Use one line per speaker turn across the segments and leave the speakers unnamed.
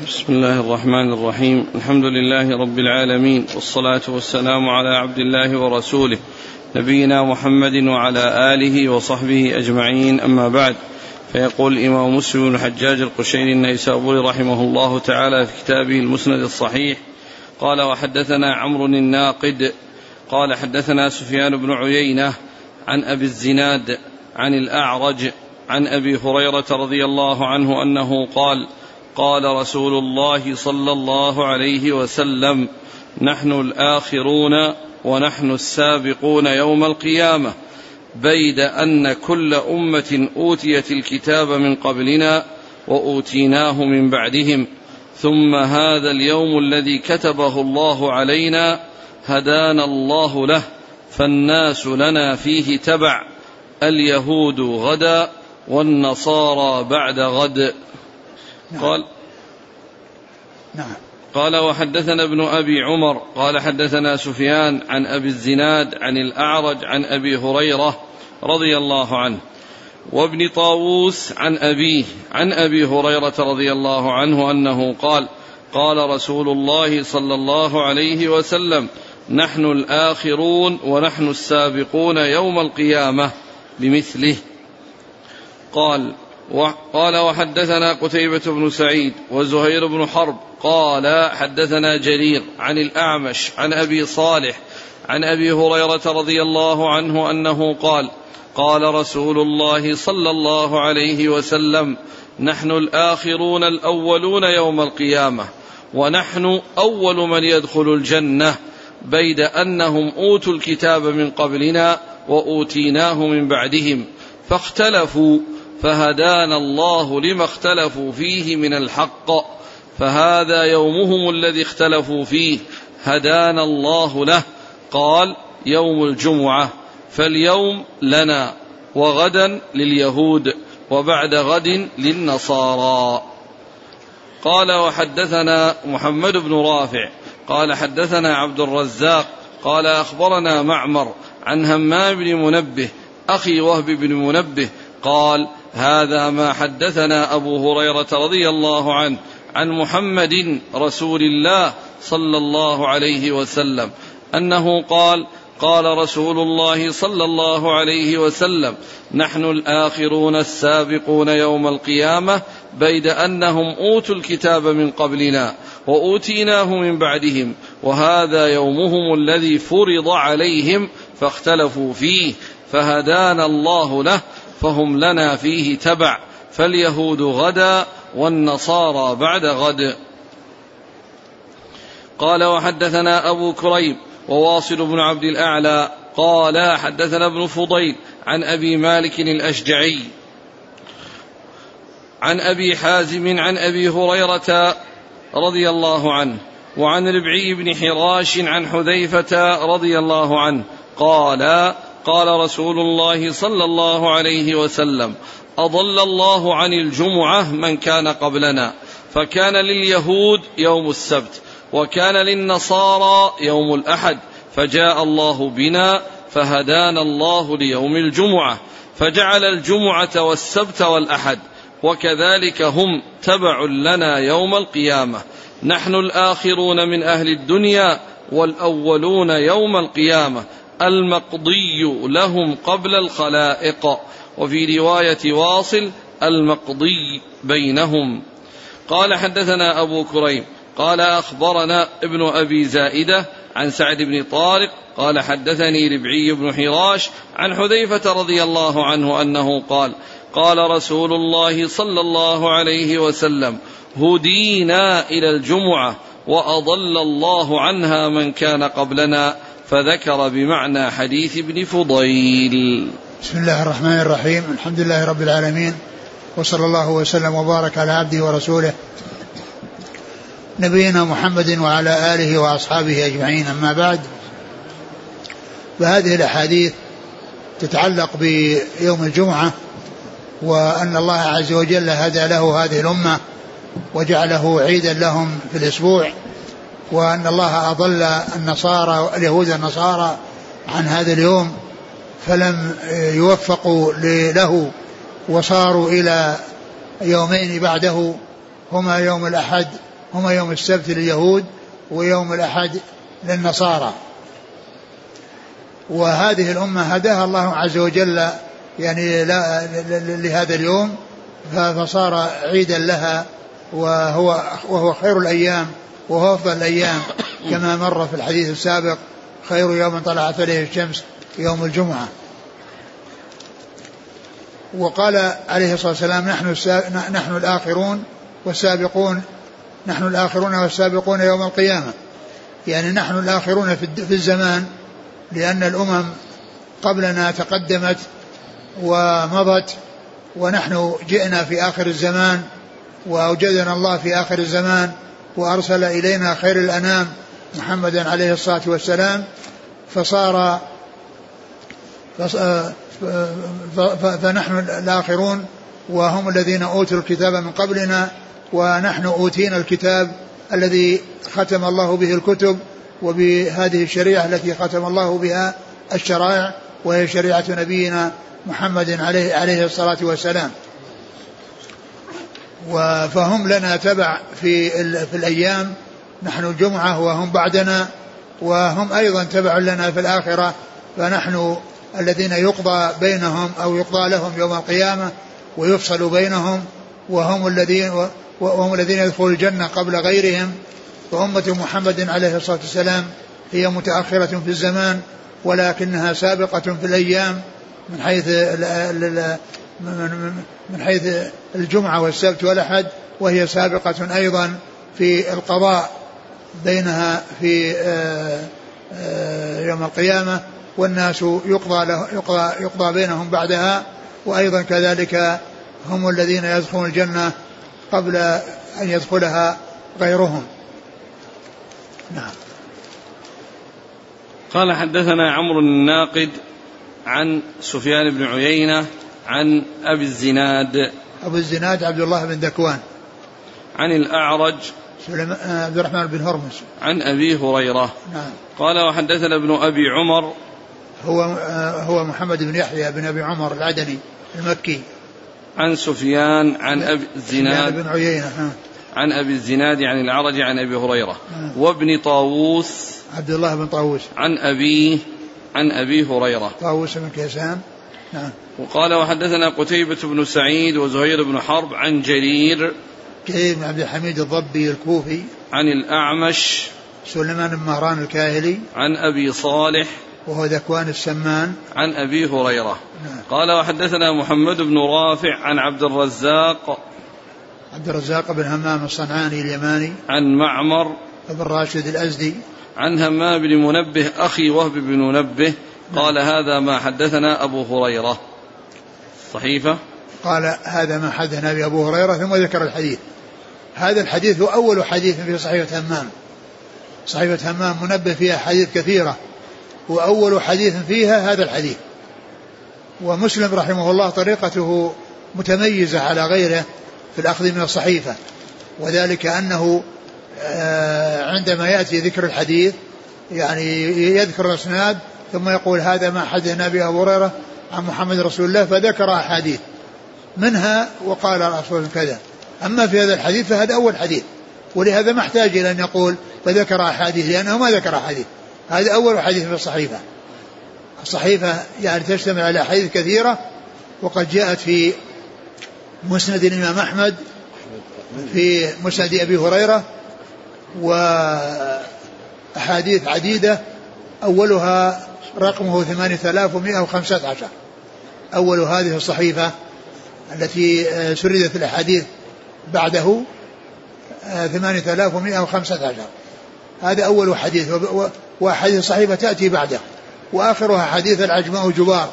بسم الله الرحمن الرحيم. الحمد لله رب العالمين والصلاة والسلام على عبد الله ورسوله نبينا محمد وعلى آله وصحبه أجمعين. أما بعد فيقول الإمام مسلم بن الحجاج القشيري النيسابوري رحمه الله تعالى في كتابه المسند الصحيح قال وحدثنا عمرو الناقد قال حدثنا سفيان بن عيينة عن أبي الزناد عن الأعرج عن أبي هريرة رضي الله عنه أنه قال قال رسول الله صلى الله عليه وسلم نحن الآخرون ونحن السابقون يوم القيامة. بيد أن كل أمة أوتيت الكتاب من قبلنا وأوتيناه من بعدهم. ثم هذا اليوم الذي كتبه الله علينا هدانا الله له فالناس لنا فيه تبع اليهود غدا والنصارى بعد غد. نعم. قال نعم قال وحدثنا ابن أبي عمر قال حدثنا سفيان عن أبي الزناد عن الأعرج عن أبي هريرة رضي الله عنه وابن طاووس عن أبيه عن أبي هريرة رضي الله عنه أنه قال قال رسول الله صلى الله عليه وسلم نحن الآخرون ونحن السابقون يوم القيامة بمثله قال قال وحدثنا قتيبة بن سعيد وزهير بن حرب قال حدثنا جرير عن الأعمش عن أبي صالح عن أبي هريرة رضي الله عنه أنه قال قال رسول الله صلى الله عليه وسلم نحن الآخرون الأولون يوم القيامة ونحن أول من يدخل الجنة بيد أنهم أوتوا الكتاب من قبلنا وأوتيناه من بعدهم فاختلفوا فهدانا الله لما اختلفوا فيه من الحق. فهذا يومهم الذي اختلفوا فيه. هدانا الله له. قال يوم الجمعة فاليوم لنا وغدا لليهود وبعد غد للنصارى. قال وحدثنا محمد بن رافع. قال حدثنا عبد الرزاق. قال أخبرنا معمر عن همام بن منبه أخي وهب بن منبه. قال هذا ما حدثنا أبو هريرة رضي الله عنه عن محمد رسول الله صلى الله عليه وسلم أنه قال قال رسول الله صلى الله عليه وسلم نحن الآخرون السابقون يوم القيامة بيد أنهم أوتوا الكتاب من قبلنا وأوتيناه من بعدهم وهذا يومهم الذي فرض عليهم فاختلفوا فيه فهدانا الله له فهم لنا فيه تبع. فاليهود غدا والنصارى بعد غد. قال وحدثنا أبو كريب وواصل بن عبد الأعلى قال حدثنا ابن فضيل عن أبي مالك الأشجعي. عن أبي حازم عن أبي هريرة رضي الله عنه وعن ربعي بن حراش عن حذيفة رضي الله عنه قال قال رسول الله صلى الله عليه وسلم أضل الله عن الجمعة من كان قبلنا فكان لليهود يوم السبت وكان للنصارى يوم الأحد فجاء الله بنا فهدانا الله ليوم الجمعة فجعل الجمعة والسبت والأحد وكذلك هم تبع لنا يوم القيامة. نحن الآخرون من أهل الدنيا والأولون يوم القيامة المقضي لهم قبل الخلائق. وفي رواية واصل المقضي بينهم. قال حدثنا أبو كريم قال أخبرنا ابن أبي زائدة عن سعد بن طارق قال حدثني ربعي بن حراش عن حذيفة رضي الله عنه أنه قال قال رسول الله صلى الله عليه وسلم هدينا إلى الجمعة وأضل الله عنها من كان قبلنا. فذكر بمعنى حديث ابن فضيل.
بسم الله الرحمن الرحيم. الحمد لله رب العالمين. وصلى الله وسلم وبارك على عبده ورسوله نبينا محمد وعلى آله وأصحابه أجمعين. أما بعد فهذه الأحاديث تتعلق بيوم الجمعة وأن الله عز وجل هدى له هذه الأمة وجعله عيدا لهم في الأسبوع. وأن الله أضل النصارى اليهود النصارى عن هذا اليوم فلم يوفقوا له وصاروا إلى يومين بعده هما يوم الأحد هما يوم السبت لليهود ويوم الأحد للنصارى. وهذه الأمة هداها الله عز وجل يعني لهذا اليوم فصار عيدا لها وهو وهو خير الأيام. وهو أفضل الأيام. كما مر في الحديث السابق خير يوم طلعت عليه الشمس يوم الجمعة. وقال عليه الصلاة والسلام نحن نحن الآخرون والسابقون نحن الآخرون والسابقون يوم القيامة. يعني نحن الآخرون في الزمان لأن الأمم قبلنا تقدمت ومضت ونحن جئنا في آخر الزمان وأوجدنا الله في آخر الزمان وأرسل إلينا خير الأنام محمدا عليه الصلاة والسلام فصار فنحن الآخرون وهم الذين أوتوا الكتاب من قبلنا ونحن أوتينا الكتاب الذي ختم الله به الكتب وبهذه الشريعة التي ختم الله بها الشرائع وهي شريعة نبينا محمد عليه عليه الصلاة والسلام. فهم لنا تبع في في الأيام. نحن الجمعة وهم بعدنا وهم أيضا تبع لنا في الآخرة. فنحن الذين يقضى بينهم أو يقضى لهم يوم القيامة ويفصل بينهم وهم الذين وهم الذين يدخلون الجنة قبل غيرهم. وأمة محمد عليه الصلاة والسلام هي متأخرة في الزمان ولكنها سابقة في الأيام من حيث من حيث الجمعة والسبت والأحد وهي سابقة أيضا في القضاء بينها في آه، آه، يوم القيامة والناس يقضى, له يقضى, يقضى بينهم بعدها وأيضا كذلك هم الذين يدخلون الجنة قبل أن يدخلها غيرهم. نعم.
قال حدثنا عمرو الناقد عن سفيان بن عيينة عن أبي الزناد.
أبو الزناد عبد الله بن ذكوان
عن الأعرج.
آه، عبد الرحمن بن هرمز.
عن أبي هريرة.
نعم.
قال وحدثنا ابن أبي عمر.
هو آه، هو محمد بن يحيى بن أبي عمر العدني المكي.
عن سفيان عن أبي الزناد.
بن عيينة
عن أبي الزناد عن العرج عن أبي هريرة. وابن طاووس.
عبد الله بن طاووس.
عن أبيه عن أبي هريرة.
طاووس بن كيسان. نعم.
وقال وحدثنا قتيبة بن سعيد وزهير بن حرب عن جرير
جرير بن عبد الحميد الضبي الكوفي
عن الأعمش
سليمان بن مهران الكاهلي
عن أبي صالح
وهو ذكوان السمان.
عن أبي هريرة.
نعم.
قال وحدثنا محمد بن رافع عن عبد الرزاق
عبد الرزاق بن همام الصنعاني اليماني
عن معمر
بن راشد الأزدي.
عن همام بن منبه أخي وهب بن منبه قال هذا ما حدثنا أبو هريرة. صحيفة؟
قال هذا ما حدثنا بأبو هريرة ثم ذكر الحديث. هذا الحديث هو أول حديث في صحيفة همام. صحيفة همام منبه فيها حديث كثيرة. وأول حديث فيها هذا الحديث. ومسلم رحمه الله طريقته متميزة على غيره في الأخذ من الصحيفة. وذلك أنه آه، عندما يأتي ذكر الحديث يعني يذكر الأسناد ثم يقول هذا ما حدثنا به أبو هريرة عن محمد رسول الله فذكر أحاديث. منها وقال رسول كذا. أما في هذا الحديث فهذا أول حديث. ولهذا ما احتاج إلى أن يقول فذكر أحاديث لأنه ما ذكر أحاديث. هذا أول حديث في الصحيفة. الصحيفة يعني تشتمل على أحاديث كثيرة وقد جاءت في مسند الإمام أحمد في مسند أبي هريرة وأحاديث عديدة أولها رقمه 8115 أول هذه الصحيفة التي آه، سردت الأحاديث بعده 8115 آه، هذا أول حديث وأحاديث الصحيفة تأتي بعده. وآخرها حديث العجماء جبار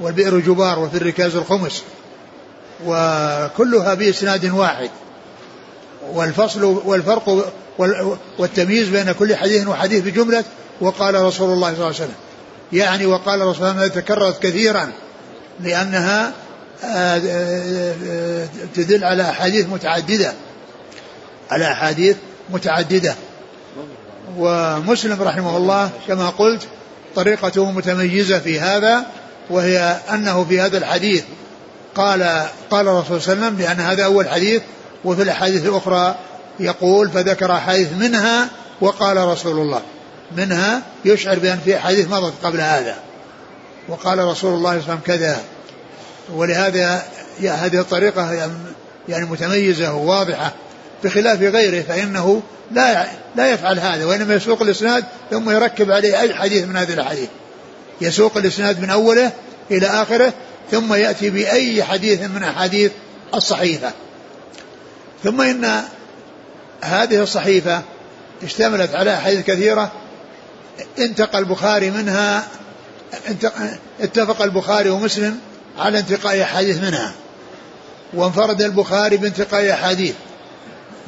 والبئر جبار وفي الركاز الخمس. وكلها بإسناد واحد. والفصل والفرق والتمييز بين كل حديث وحديث بجملة وقال رسول الله صلى الله عليه وسلم. يعني وقال رسول الله تكررت كثيرا لأنها آه، آه، آه، تدل على أحاديث متعددة. على أحاديث متعددة. ومسلم رحمه الله كما قلت طريقته متميزة في هذا وهي أنه في هذا الحديث قال قال الرسول صلى الله عليه وسلم لأن هذا أول حديث وفي الأحاديث الأخرى يقول فذكر أحاديث منها وقال رسول الله. منها يشعر بأن في أحاديث مضت قبل هذا. وقال رسول الله صلى الله عليه وسلم كذا. ولهذا هذه الطريقة يعني متميزة وواضحة بخلاف غيره فإنه لا لا يفعل هذا وإنما يسوق الإسناد ثم يركب عليه أي حديث من هذه الأحاديث. يسوق الإسناد من أوله إلى آخره ثم يأتي بأي حديث من أحاديث الصحيفة. ثم إن هذه الصحيفة اشتملت على أحاديث كثيرة انتقى البخاري منها اتفق البخاري ومسلم على انتقاء أحاديث منها. وانفرد البخاري بانتقاء أحاديث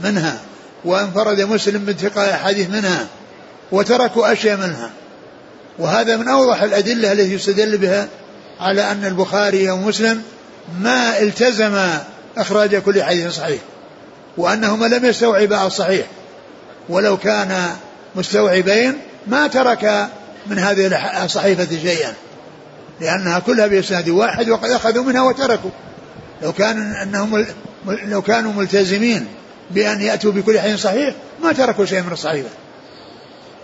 منها وانفرد مسلم بانتقاء أحاديث منها وتركوا أشياء منها. وهذا من أوضح الأدلة التي يستدل بها على أن البخاري ومسلم ما التزم إخراج كل حديث صحيح وأنهما لم يستوعبا الصحيح ولو كان مستوعبين ما ترك من هذه الصحيفة شيئا لأنها كلها بإسناد واحد وقد أخذوا منها وتركوا. لو كان أنهم لو كانوا ملتزمين بأن يأتوا بكل حديث صحيح ما تركوا شيئا من الصحيفة.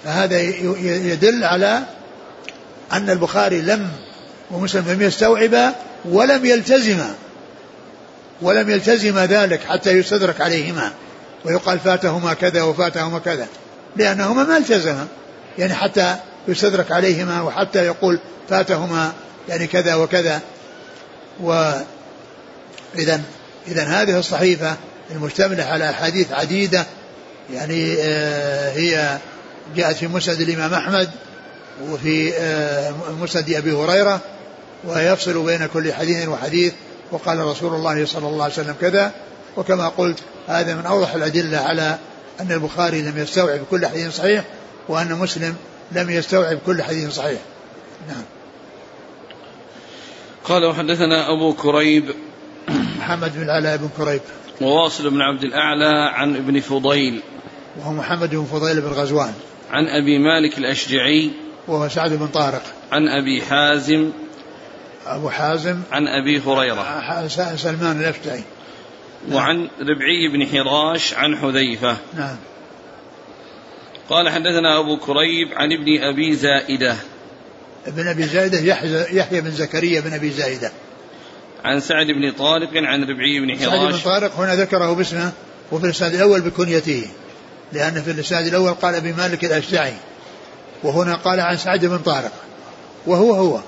فهذا يدل على أن البخاري لم ومسلم لم يستوعب ولم يلتزم ولم يلتزم ذلك حتى يستدرك عليهما ويقال فاتهما كذا وفاتهما كذا لأنهما ما التزما يعني حتى يستدرك عليهما وحتى يقول فاتهما يعني كذا وكذا. و إذا إذا هذه الصحيفة المشتملة على أحاديث عديدة. يعني آه هي جاءت في مسند الإمام أحمد وفي آه مسند أبي هريرة ويفصل بين كل حديث وحديث وقال رسول الله صلى الله عليه وسلم كذا. وكما قلت هذا من أوضح الأدلة على أن البخاري لم يستوعب كل حديث صحيح وأن مسلم لم يستوعب كل حديث صحيح. نعم.
قال وحدثنا أبو كريب.
محمد بن العلاء بن كريب.
وواصل بن عبد الأعلى عن ابن فضيل.
وهو محمد بن فضيل بن غزوان.
عن أبي مالك الأشجعي.
وهو سعد بن طارق.
عن أبي حازم.
أبو حازم.
عن أبي هريرة.
سلمان الأشجعي.
نعم. وعن ربعي بن حراش عن حذيفة.
نعم.
قال حدثنا أبو كريب عن ابن أبي زائدة.
ابن أبي زائدة يحيى بن زكريا بن أبي زائدة.
عن سعد بن طارق عن ربعي بن حراش
سعد بن طارق هنا ذكره باسمه وفي الإسناد الأول بكنيته لأن في الإسناد الأول قال أبي مالك الأشجعي وهنا قال عن سعد بن طارق وهو هو.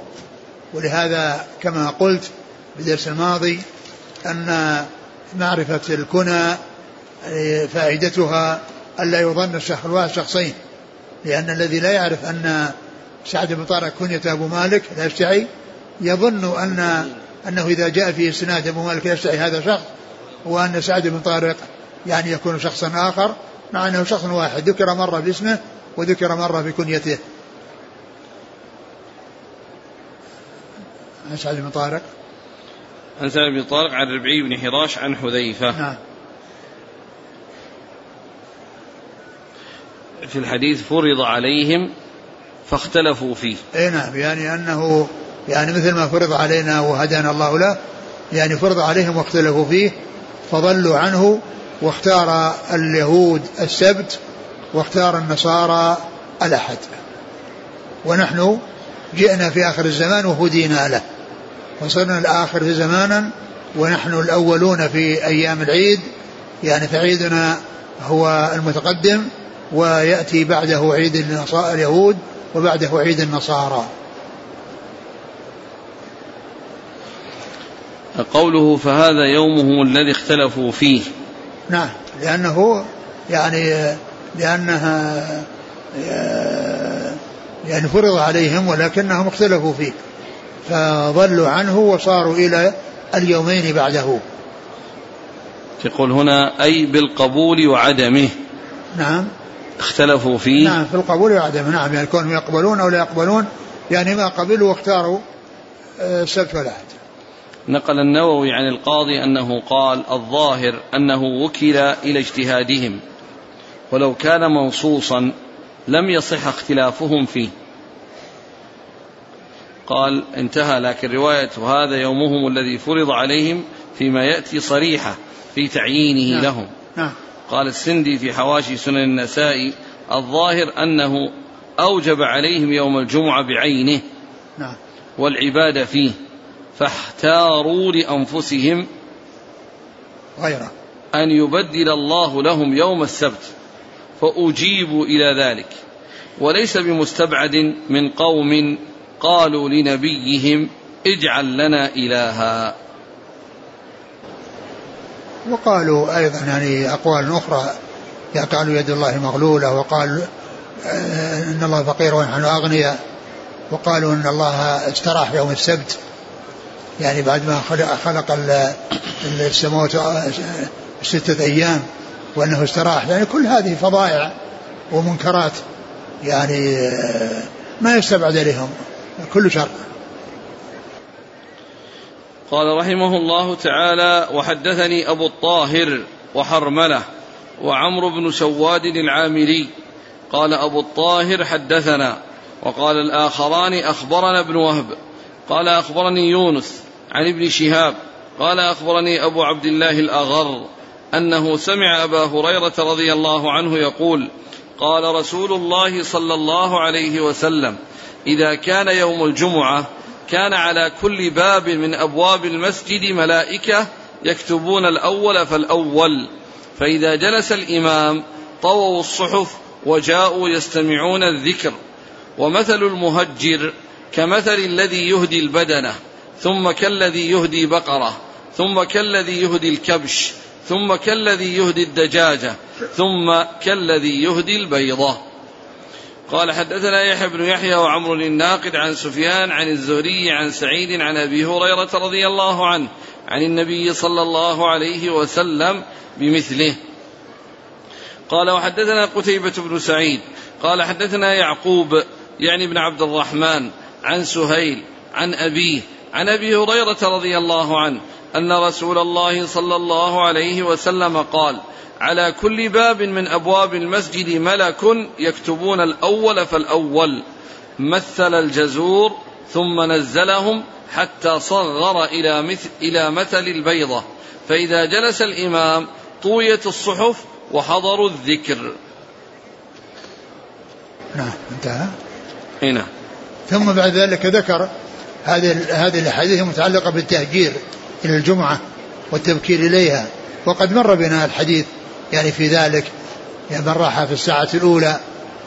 ولهذا كما قلت بالدرس الماضي أن معرفة الكنى آه، فائدتها ألا يظن الشخص الواحد شخصين. لأن الذي لا يعرف أن سعد بن طارق كنية أبو مالك الأشجعي يظن أن أنه إذا جاء في إسناد أبو مالك الأشجعي هذا شخص وأن سعد بن طارق يعني يكون شخصا آخر مع أنه شخص واحد. ذكر مرة باسمه وذكر مرة بكنيته عن سعد بن طارق.
عن سعد بن طارق عن ربعي بن حراش عن حذيفة.
نعم.
في الحديث فرض عليهم فاختلفوا فيه.
اي نعم يعني أنه يعني مثل ما فرض علينا وهدانا الله له يعني فرض عليهم واختلفوا فيه فضلوا عنه واختار اليهود السبت واختار النصارى الأحد. ونحن جئنا في آخر الزمان وهدينا له. وصرنا الآخر زمانا ونحن الأولون في أيام العيد يعني فعيدنا هو المتقدم ويأتي بعده عيد اليهود وبعده عيد النصارى.
قوله فهذا يومهم الذي اختلفوا فيه.
نعم لأنه يعني لأنها يعني فرض عليهم ولكنهم اختلفوا فيه فضلوا عنه وصاروا إلى اليومين بعده.
يقول هنا أي بالقبول وعدمه.
نعم.
اختلفوا فيه.
نعم في القبول وعدمه نعم يعني كونهم يقبلون أو لا يقبلون يعني ما قبلوا واختاروا آه، السبت والأحد
نقل النووي عن القاضي أنه قال الظاهر أنه وكل إلى اجتهادهم ولو كان منصوصا لم يصح اختلافهم فيه. قال انتهى لكن رواية هذا يومهم الذي فرض عليهم فيما يأتي صريحة في تعيينه
نعم.
لهم.
نعم.
قال السندي في حواشي سنن النسائي الظاهر أنه أوجب عليهم يوم الجمعة بعينه
نعم.
والعبادة فيه فاحتاروا لأنفسهم
غيره
أن يبدل الله لهم يوم السبت فأجيبوا إلى ذلك. وليس بمستبعد من قوم قالوا لنبيهم اجعل لنا إلها.
وقالوا أيضا يعني أقوال أخرى قالوا يد الله مغلولة وقال آه، إن الله فقير ونحن أغنياء. وقالوا إن الله استراح يوم السبت. يعني بعد ما خلق السماوات ستة أيام وأنه استراح يعني كل هذه فضائع ومنكرات. يعني آه، ما يستبعد عليهم كل شر.
قال رحمه الله تعالى وحدثني أبو الطاهر وحرملة وعمرو بن سواد العامري. قال أبو الطاهر حدثنا وقال الآخران أخبرنا ابن وهب. قال أخبرني يونس عن ابن شهاب. قال أخبرني أبو عبد الله الأغر أنه سمع أبا هريرة رضي الله عنه يقول قال رسول الله صلى الله عليه وسلم إذا كان يوم الجمعة كان على كل باب من أبواب المسجد ملائكة يكتبون الأول فالأول. فإذا جلس الإمام طووا الصحف وجاءوا يستمعون الذكر. ومثل المهجر كمثل الذي يهدي البدنة ثم كالذي يهدي بقرة ثم كالذي يهدي الكبش ثم كالذي يهدي الدجاجة ثم كالذي يهدي البيضة. قال حدثنا يحيى بن يحيى وعمر الناقد عن سفيان عن الزهري عن سعيد عن أبي هريرة رضي الله عنه عن النبي صلى الله عليه وسلم بمثله. قال وحدثنا قتيبة بن سعيد قال حدثنا يعقوب يعني ابن عبد الرحمن عن سهيل عن أبيه عن أبي هريرة رضي الله عنه أن رسول الله صلى الله عليه وسلم قال على كل باب من أبواب المسجد ملك يكتبون الأول فالأول. مثل الجزور ثم نزلهم حتى صغر إلى مثل, إلى مثل البيضة. فإذا جلس الإمام طويت الصحف وحضروا الذكر.
نعم انتهى.
هنا نعم.
ثم بعد ذلك ذكر هذه هذه الأحاديث المتعلقة بالتهجير. إلى الجمعة والتبكير إليها. وقد مر بنا الحديث يعني في ذلك يعني من راح في الساعة الأولى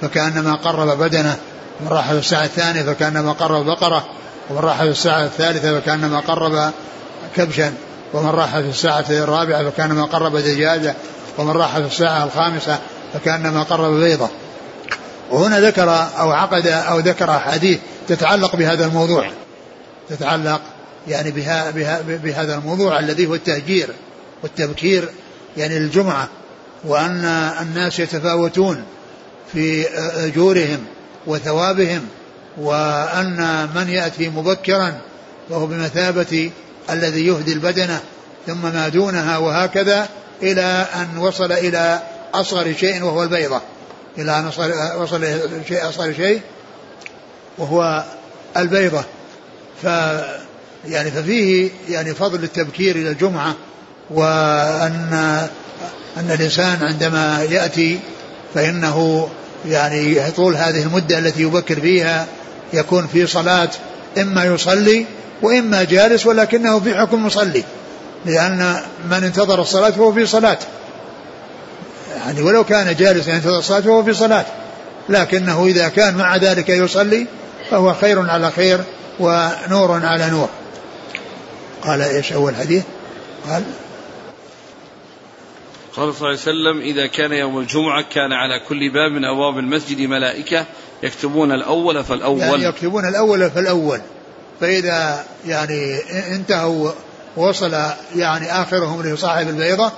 فكأنما قرب بدنه ومن راح في الساعة الثانية فكأنما قرب بقرة ومن راح في الساعة الثالثة فكأنما قرب كبشا ومن راح في الساعة الرابعة فكأنما قرب دجاجة ومن راح في الساعة الخامسة فكأنما قرب بيضة. وهنا ذكر أو عقد أو ذكر أحاديث تتعلق بهذا الموضوع تتعلق يعني بها بها بهذا الموضوع الذي هو التهجير والتبكير يعني الجمعة وأن الناس يتفاوتون في أجورهم وثوابهم وأن من يأتي مبكرا وهو بمثابة الذي يهدي البدنة ثم ما دونها وهكذا إلى أن وصل إلى أصغر شيء وهو البيضة. إلى أن وصل إلى شيء أصغر شيء وهو البيضة. ف يعني ففيه يعني فضل التبكير إلى الجمعة وأن أن الإنسان عندما يأتي فإنه يعني طول هذه المدة التي يبكر فيها يكون في صلاة إما يصلي وإما جالس ولكنه في حكم مصلي لأن من انتظر الصلاة فهو في صلاة. يعني ولو كان جالسا ينتظر الصلاة فهو في صلاة لكنه إذا كان مع ذلك يصلي فهو خير على خير ونور على نور. قال إيش أول حديث؟ قال
قال صلى الله عليه وسلم إذا كان يوم الجمعة كان على كل باب من أبواب المسجد ملائكة يكتبون الأول فالأول.
يعني يكتبون الأول فالأول. فإذا يعني انتهوا وصل يعني آخرهم لصاحب البيضة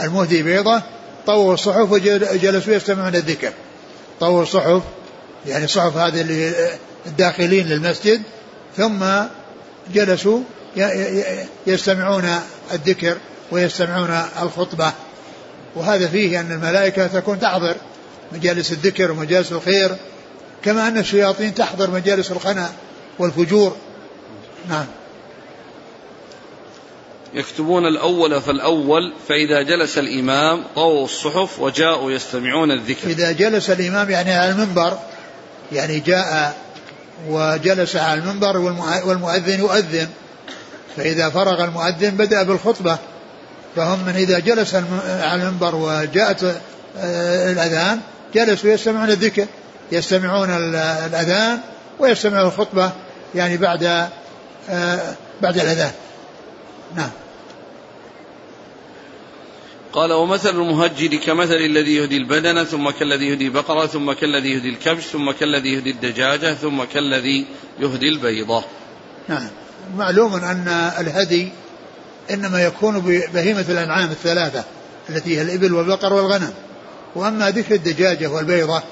المهدي بيضة طووا الصحف وجلسوا يستمعون الذكر. طووا الصحف يعني الصحف هذه اللي الداخلين للمسجد ثم جلسوا يستمعون الذكر ويستمعون الخطبة. وهذا فيه أن الملائكة تكون تحضر مجالس الذكر ومجالس الخير كما أن الشياطين تحضر مجالس الخنا والفجور. نعم.
يكتبون الأول فالأول فإذا جلس الإمام طووا الصحف وجاءوا يستمعون الذكر.
إذا جلس الإمام يعني على المنبر يعني جاء وجلس على المنبر والمؤذن يؤذن. فإذا فرغ المؤذن بدأ بالخطبة فهم من إذا جلس على المنبر وجاءت آه، الأذان جلسوا يستمعون الذكر يستمعون الأذان ويستمعون الخطبة يعني بعد آه، بعد الأذان. نعم.
قال ومثل المهجر كمثل الذي يهدي البدن ثم كالذي يهدي بقرة ثم كالذي يهدي الكبش ثم كالذي يهدي الدجاجة ثم كالذي يهدي البيضة.
نعم. معلوم أن الهدي إنما يكون ببهيمة الأنعام الثلاثة التي هي الإبل والبقر والغنم. وأما ذكر الدجاجة والبيضة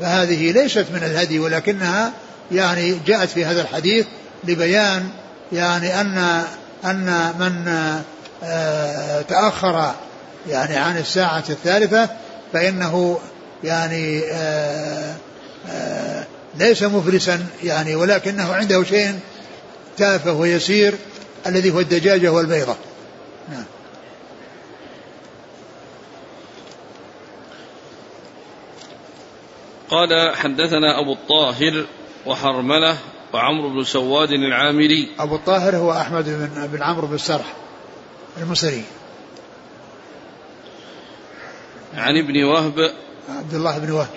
فهذه ليست من الهدي ولكنها يعني جاءت في هذا الحديث لبيان يعني أن أن من آه، تأخر يعني عن الساعة الثالثة فإنه يعني آه، آه، ليس مفلسا يعني ولكنه عنده شيء تافه ويسير الذي هو الدجاجة والبيضة. نعم
قال حدثنا أبو الطاهر وحرملة وعمرو بن سواد العامري.
أبو الطاهر هو أحمد بن, بن عمرو بن السرح المصري.
عن ابن وهب.
عبد الله بن وهب.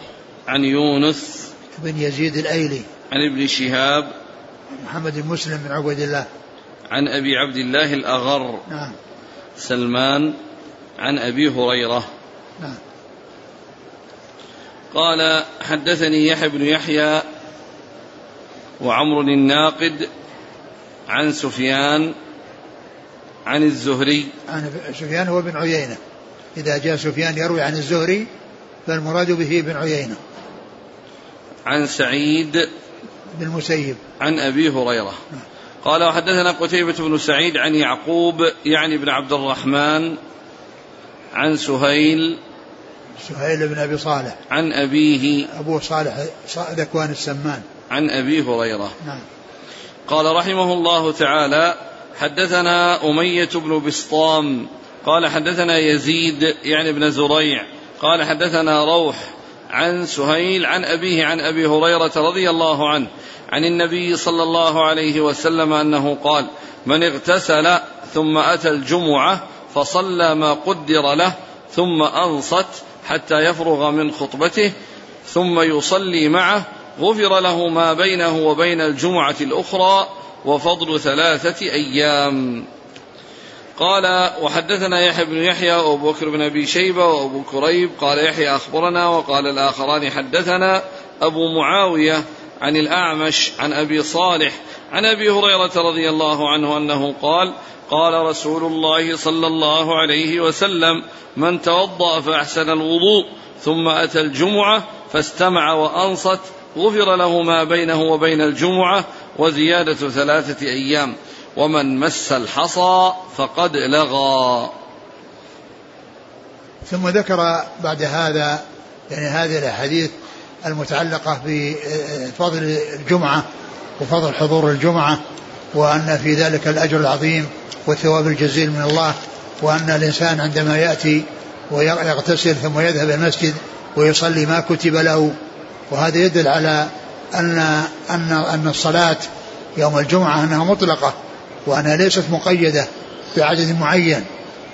عن يونس.
بن يزيد الأيلي.
عن ابن شهاب.
محمد بن مسلم بن عبيد الله.
عن أبي عبد الله الأغر.
نعم.
سلمان عن أبي هريرة.
نعم.
قال حدثني يحيى بن يحيى وعمر الناقد عن سفيان عن الزهري.
عن سفيان هو بن عيينة. إذا جاء سفيان يروي عن الزهري فالمراد به بن عيينة.
عن سعيد
بن المسيب.
عن أبي هريرة. قال وحدثنا قتيبة بن سعيد عن يعقوب يعني بن عبد الرحمن عن سهيل
سهيل بن أبي صالح.
عن أبيه
أبو صالح ذكوان السمان.
عن أبي هريرة.
نعم.
قال رحمه الله تعالى حدثنا أمية بن بسطام. قال حدثنا يزيد يعني بن زريع. قال حدثنا روح. عن سهيل عن أبيه عن أبي هريرة رضي الله عنه عن النبي صلى الله عليه وسلم أنه قال من اغتسل ثم أتى الجمعة فصلى ما قدر له ثم أنصت حتى يفرغ من خطبته ثم يصلي معه غفر له ما بينه وبين الجمعة الأخرى وفضل ثلاثة أيام. قال وحدثنا يحيى بن يحيى وأبو بكر بن أبي شيبة وأبو كريب. قال يحيى أخبرنا وقال الآخران حدثنا أبو معاوية عن الأعمش عن أبي صالح عن أبي هريرة رضي الله عنه أنه قال قال رسول الله صلى الله عليه وسلم من توضأ فأحسن الوضوء ثم أتى الجمعة فاستمع وأنصت غفر له ما بينه وبين الجمعة وزيادة ثلاثة أيام. ومن مس الحصى فقد لغى.
ثم ذكر بعد هذا يعني هذه الأحاديث المتعلقة بفضل الجمعة وفضل حضور الجمعة وأن في ذلك الأجر العظيم والثواب الجزيل من الله وأن الإنسان عندما يأتي ويغتسل ثم يذهب إلى المسجد ويصلي ما كتب له. وهذا يدل على أن أن أن الصلاة يوم الجمعة أنها مطلقة. وأنها ليست مقيدة بعدد معين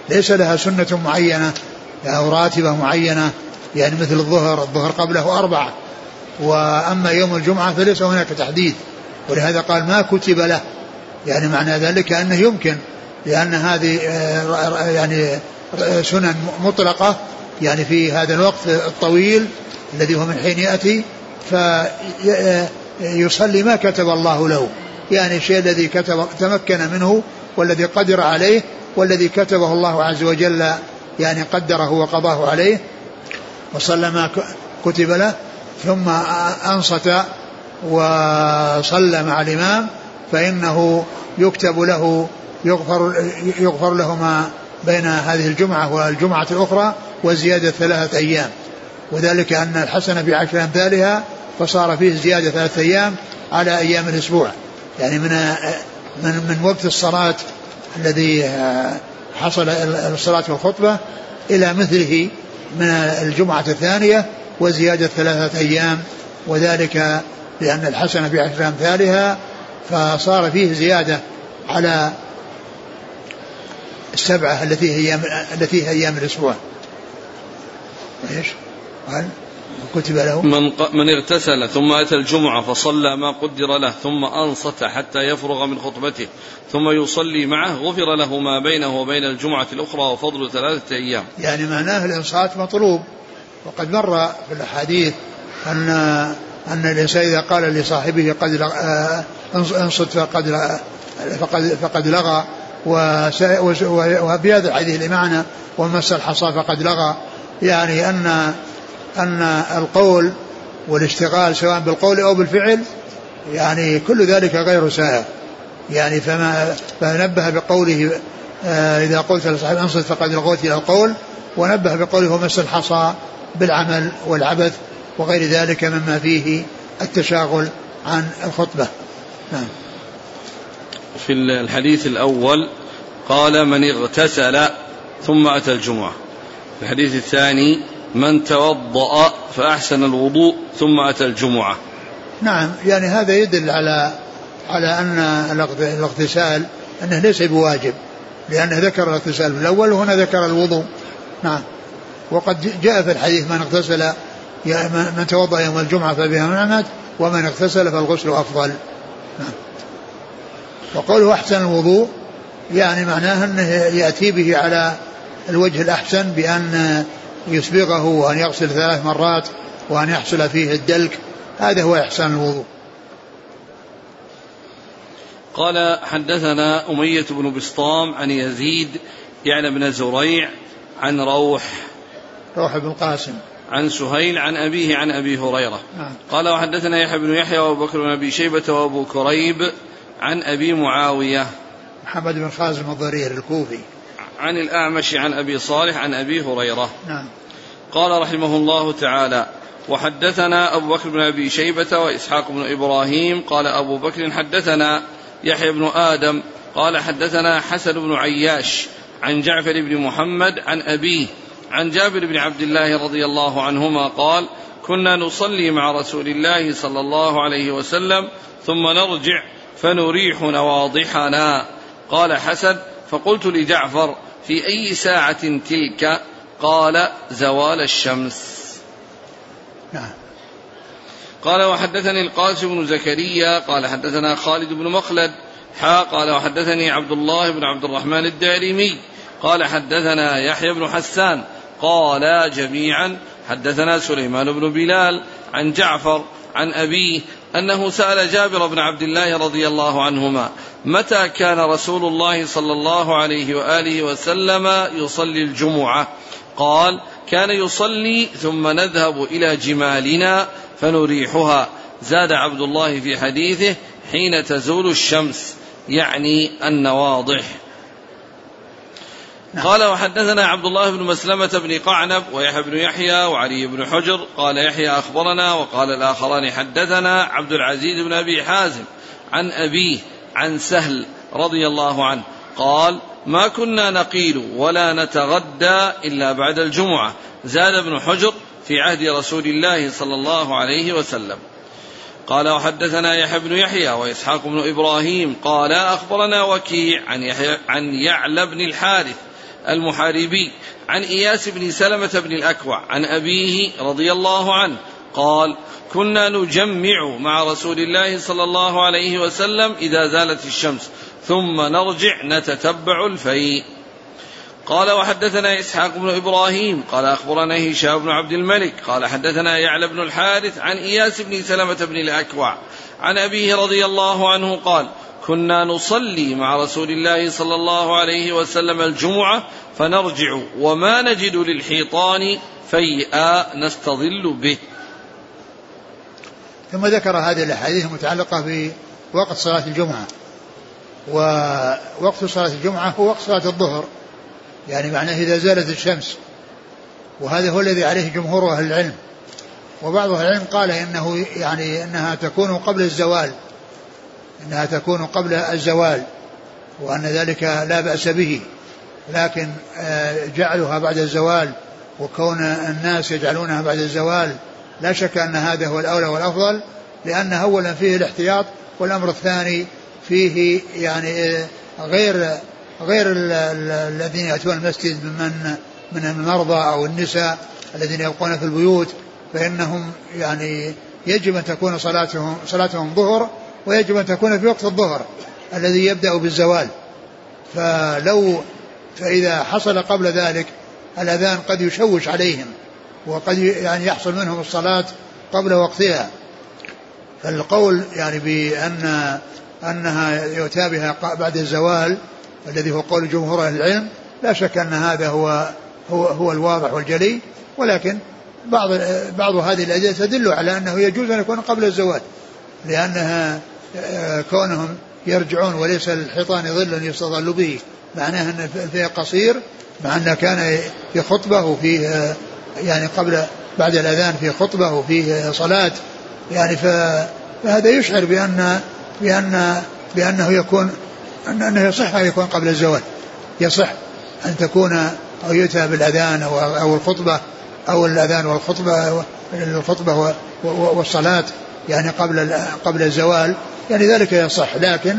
ليس لها سنة معينة لها راتبة معينة يعني مثل الظهر الظهر قبله أربعة وأما يوم الجمعة فليس هناك تحديد ولهذا قال ما كتب له يعني معنى ذلك أنه يمكن لأن هذه آه، يعني آه، سنن مطلقة يعني في هذا الوقت الطويل الذي هو من حين يأتي فيصلي ما كتب الله له. يعني الشيء الذي كتب تمكن منه والذي قدر عليه والذي كتبه الله عز وجل يعني قدره وقضاه عليه وصلى ما كتب له ثم أنصت وصلى مع الإمام فإنه يكتب له يغفر يغفر له ما بين هذه الجمعة والجمعة الأخرى وزيادة ثلاثة أيام. وذلك أن الحسنة بعشر أمثالها فصار فيه زيادة ثلاثة أيام على أيام الأسبوع. يعني من من من وقت الصلاة الذي آه، حصل الصلاة والخطبة إلى مثله من الجمعة الثانية وزيادة ثلاثة أيام وذلك لأن الحسنة بعشر أمثالها فصار فيه زيادة على السبعة التي هي التي هي أيام الأسبوع. إيش؟ قال كتب له.
من من اغتسل ثم أتى الجمعة فصلى ما قدر له ثم أنصت حتى يفرغ من خطبته ثم يصلي معه غفر له ما بينه وبين الجمعة الأخرى وفضل ثلاثة أيام.
يعني معناه الانصات مطلوب. وقد مر في الأحاديث أن أن الإنسان إذا قال لصاحبه قد آه، أنصت فقد فقد فقد لغى وفي هذا الحديث لمعنى ومس الحصى فقد لغى. يعني أن أن القول والاشتغال سواء بالقول أو بالفعل يعني كل ذلك غير سائغ يعني فما فنبه بقوله آه إذا قلت لصاحب أنصت فقد لغوت إلى القول ونبه بقوله ومس الحصى بالعمل والعبث وغير ذلك مما فيه التشاغل عن الخطبة. نعم.
في الحديث الأول قال من اغتسل ثم أتى الجمعة. الحديث الثاني من توضأ فأحسن الوضوء ثم أتى الجمعة.
نعم يعني هذا يدل على على أن الاغتسال أنه ليس بواجب لأنه ذكر الاغتسال الأول وهنا ذكر الوضوء. نعم. وقد جاء في الحديث من اغتسل من توضأ يوم الجمعة فبها نعمت ومن اغتسل فالغسل أفضل. نعم. وقوله أحسن الوضوء يعني معناه أنه يأتي به على الوجه الأحسن بأن يسبغه وأن يغسل ثلاث مرات وأن يحصل فيه الدلك. هذا هو إحسان الوضوء.
قال حدثنا أمية بن بسطام عن يزيد يعني بن زريع عن روح
روح بن قاسم.
عن سهيل عن أبيه عن أبي هريرة. نعم. قال وحدثنا يحيى بن يحيى وأبو بكر بن أبي شيبة وأبو كريب عن أبي معاوية.
محمد بن خازم الضرير الكوفي.
عن الأعمش عن أبي صالح عن أبي هريرة. نعم. قال رحمه الله تعالى وحدثنا أبو بكر بن أبي شيبة وإسحاق بن إبراهيم. قال أبو بكر حدثنا يحيى بن آدم. قال حدثنا حسن بن عياش عن جعفر بن محمد عن أبيه عن جابر بن عبد الله رضي الله عنهما قال كنا نصلي مع رسول الله صلى الله عليه وسلم ثم نرجع فنريح نواضحنا. قال حسن فقلت لجعفر في أي ساعة تلك قال زوال الشمس. نعم. قال وحدثني القاسم بن زكريا قال حدثنا خالد بن مخلد حا قال وحدثني عبد الله بن عبد الرحمن الدارمي قال حدثنا يحيى بن حسان قالا جميعا حدثنا سليمان بن بلال عن جعفر عن أبيه أنه سأل جابر بن عبد الله رضي الله عنهما متى كان رسول الله صلى الله عليه وآله وسلم يصلي الجمعة قال كان يصلي ثم نذهب إلى جمالنا فنريحها زاد عبد الله في حديثه حين تزول الشمس يعني النواضح. قال وحدثنا عبد الله بن مسلمة بن قعنب ويحيى بن يحيى وعلي بن حجر قال يحيى أخبرنا وقال الآخران حدثنا عبد العزيز بن أبي حازم عن أبيه عن سهل رضي الله عنه قال ما كنا نقيل ولا نتغدى إلا بعد الجمعة زاد ابن حجر في عهد رسول الله صلى الله عليه وسلم قال وحدثنا يحيى بن يحيى وإسحاق بن إبراهيم قال أخبرنا وكيع عن, يحيى عن يعلى بن الحارث المحاربي عن إياس بن سلمة بن الأكوع عن أبيه رضي الله عنه قال كنا نجمع مع رسول الله صلى الله عليه وسلم إذا زالت الشمس ثم نرجع نتتبع الفيء. قال وحدثنا إسحاق بن إبراهيم قال أخبرنا هشام بن عبد الملك قال حدثنا يعلى بن الحارث عن إياس بن سلمة بن الأكوع عن أبيه رضي الله عنه قال كنا نصلي مع رسول الله صلى الله عليه وسلم الجمعة فنرجع وما نجد للحيطان فيئا نستظل به.
ثم ذكر هذه الأحاديث المتعلقة بوقت صلاة الجمعة. ووقت صلاة الجمعة هو وقت صلاة الظهر. يعني معناه إذا زالت الشمس. وهذا هو الذي عليه جمهور أهل العلم. وبعض العلم قال إنه يعني إنها تكون قبل الزوال إنها تكون قبل الزوال وأن ذلك لا بأس به. لكن آه، جعلها بعد الزوال وكون الناس يجعلونها بعد الزوال لا شك أن هذا هو الأولى والأفضل لأن أولا فيه الاحتياط والأمر الثاني فيه يعني آه، غير غير الذين يأتون المسجد ممن من المرضى أو النساء الذين يبقون في البيوت. فإنهم يعني يجب أن تكون صلاتهم صلاتهم ظهر ويجب أن تكون في وقت الظهر الذي يبدأ بالزوال. فلو فإذا حصل قبل ذلك الأذان قد يشوش عليهم وقد يعني يحصل منهم الصلاة قبل وقتها. فالقول يعني بأن أنها يؤتى بها بعد الزوال الذي هو قول جمهور أهل العلم لا شك أن هذا هو هو, هو الواضح والجلي ولكن بعض بعض هذه الأدلة تدل على أنه يجوز أن يكون قبل الزواج لأنها آه، كونهم يرجعون وليس الحيطان ظل يستظل به معناه أن فيه قصير مع أنه كان في خطبة وفيه آه، يعني قبل بعد الأذان في خطبة وفيه صلاة يعني فهذا يشعر بأن بأن بأنه يكون أنه يصح أن يكون قبل الزواج يصح أن تكون أو يؤتى بالأذان أو الخطبة. أو الأذان والخطبة الخطبة والصلاة يعني قبل قبل الزوال يعني ذلك يصح. لكن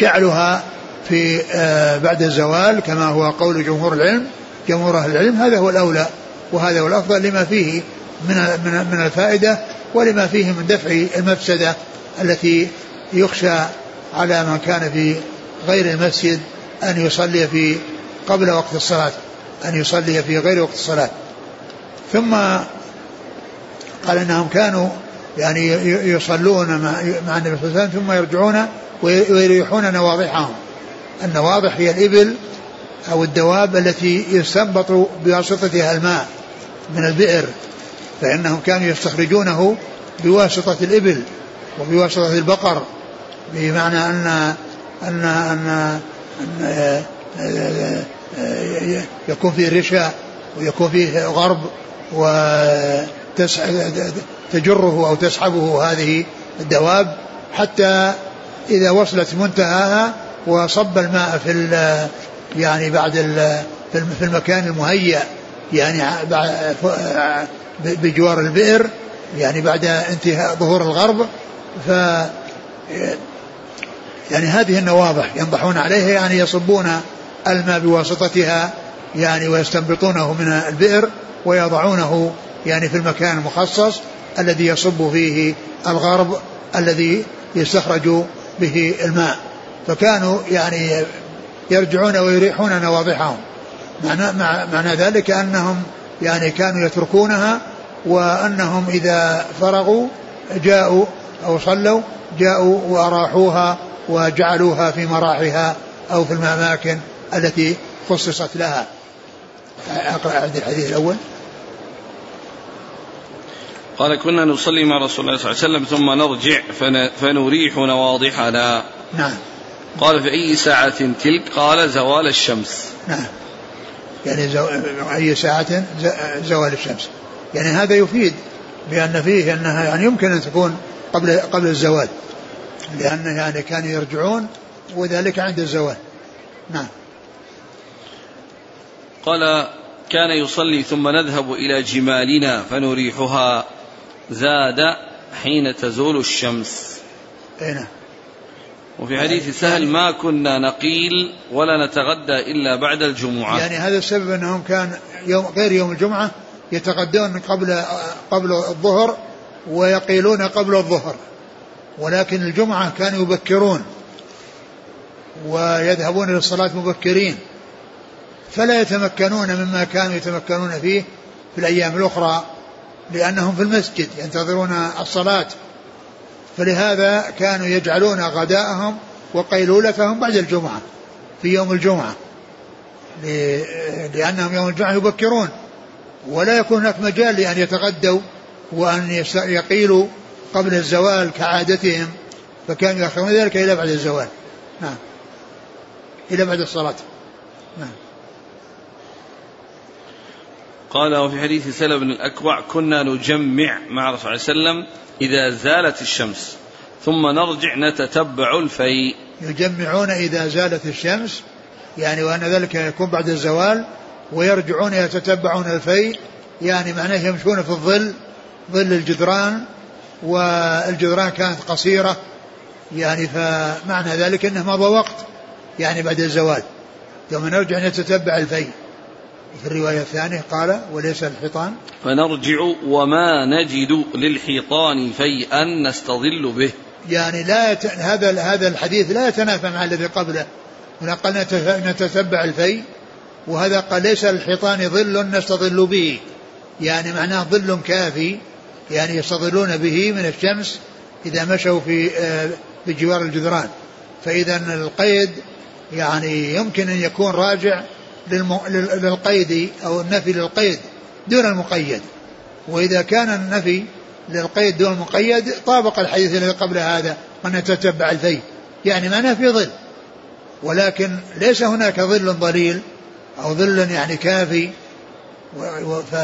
جعلها في آه، بعد الزوال كما هو قول جمهور العلم جمهور أهل العلم هذا هو الأولى وهذا هو الأفضل لما فيه من من من الفائدة ولما فيه من دفع المفسدة التي يخشى على من كان في غير المسجد أن يصلي في قبل وقت الصلاة أن يصلي في غير وقت الصلاة. ثم قال إنهم كانوا يعني يصلون مع النبي صلى الله عليه وسلم ثم يرجعون ويريحون نواضحهم. النواضح هي الإبل أو الدواب التي يستنبط بواسطتها الماء من البئر فإنهم كانوا يستخرجونه بواسطة الإبل وبواسطة البقر بمعنى ان ان ان, أن يكون فيه رشا ويكون فيه غرب وتجره أو تسحبه هذه الدواب حتى إذا وصلت منتهاها وصب الماء في يعني بعد في المكان المهيأ يعني بجوار البئر يعني بعد انتهاء ظهور الغرب ف يعني هذه النواضح ينضحون عليها يعني يصبون الماء بواسطتها يعني ويستنبطونه من البئر ويضعونه يعني في المكان المخصص الذي يصب فيه الغرب الذي يستخرج به الماء. فكانوا يعني يرجعون ويريحون نواضحهم. معنى, معنى ذلك أنهم يعني كانوا يتركونها وأنهم إذا فرغوا جاءوا أو صلوا جاءوا وأراحوها وجعلوها في مراحها أو في الأماكن التي خصصت لها. أقرأ الحديث الأول.
قال كنا نصلي مع رسول الله صلى الله عليه وسلم ثم نرجع فنريح نواضحنا.
نعم.
قال في أي ساعة تلك؟ قال زوال الشمس.
نعم. يعني زو... أي ساعة؟ زوال الشمس. يعني هذا يفيد بأن فيه أنها يعني يمكن أن تكون قبل قبل الزوال. لأن يعني كانوا يرجعون وذلك عند الزوال. نعم.
قال كان يصلي ثم نذهب إلى جمالنا فنريحها. زاد حين تزول الشمس.
أين.
وفي حديث سهل ما كنا نقيل ولا نتغدى إلا بعد الجمعة.
يعني هذا السبب أنهم كان يوم غير يوم الجمعة يتغدون قبل قبل الظهر ويقيلون قبل الظهر. ولكن الجمعة كانوا يبكرون ويذهبون للصلاة مبكرين. فلا يتمكنون مما كانوا يتمكنون فيه في الأيام الأخرى. لأنهم في المسجد ينتظرون الصلاة. فلهذا كانوا يجعلون غداءهم وقيلولتهم بعد الجمعة في يوم الجمعة. لأنهم يوم الجمعة يبكرون ولا يكون هناك مجال لأن يتغدوا وأن يقيلوا قبل الزوال كعادتهم فكانوا يأخرون ذلك إلى بعد الزوال. نعم. إلى بعد الصلاة. نعم.
قال وفي حديث سلم بن الأكوع كنا نجمع مع رسول الله صلى الله عليه وسلم إذا زالت الشمس ثم نرجع نتتبع الفيء.
يجمعون إذا زالت الشمس يعني وأن ذلك يكون بعد الزوال ويرجعون يتتبعون الفيء يعني معناه يمشون في الظل ظل الجدران والجدران كانت قصيرة يعني فمعنى ذلك إنه مضى وقت يعني بعد الزوال. ثم نرجع نتتبع الفيء. في الرواية الثانية قال وليس الحيطان.
فنرجع وما نجد للحيطان فيئا نستظل به.
يعني لا يت... هذا هذا الحديث لا يتنافى مع الذي قبله. هنا قال نتتبع الفيء. وهذا قال ليس الحيطان ظل نستظل به. يعني معناه ظل كافي. يعني يستظلون به من الشمس إذا مشوا في آه، بجوار الجدران. فإذا القيد يعني يمكن أن يكون راجع للقيد أو النفي للقيد دون المقيد. وإذا كان النفي للقيد دون المقيد طابق الحديث الذي قبل هذا من يتتبع الفي يعني ما في ظل. ولكن ليس هناك ظل ضليل أو ظل يعني كافي. ف,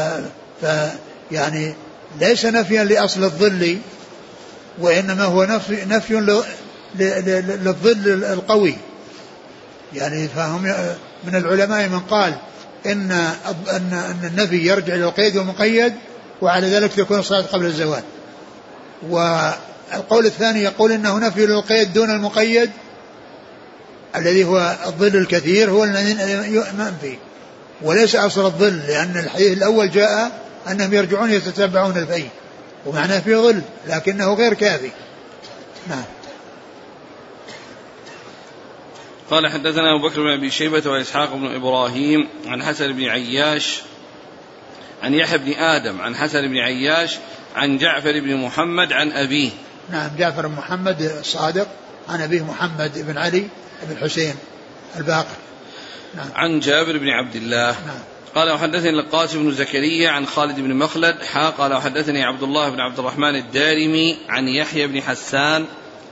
ف يعني ليس نفيا لأصل الظل وإنما هو نفي, نفي للظل القوي. يعني فهم من العلماء من قال إن أن أن النفي يرجع إلى القيد والمقيد وعلى ذلك تكون الصلاة قبل الزوال. والقول الثاني يقول إنه نفي للقيد دون المقيد الذي هو الظل الكثير هو الذي منفي وليس أصل الظل لأن الحديث الأول جاء أنهم يرجعون يتتبعون الفي ومعناه في ظل لكنه غير كافي. نعم.
قال حدثنا أبو بكر بن أبي شيبة وإسحاق بن إبراهيم عن حسن بن عياش عن يحيى بن آدم عن حسن بن عياش عن جعفر بن محمد عن أبيه
نعم جعفر بن محمد الصادق عن أبيه محمد بن علي بن حسين الباقر
نعم. عن جابر بن عبد الله نعم. قال وحدثني القاسم بن زكريا عن خالد بن مخلد حا قال وحدثني عبد الله بن عبد الرحمن الدارمي عن يحيى بن حسان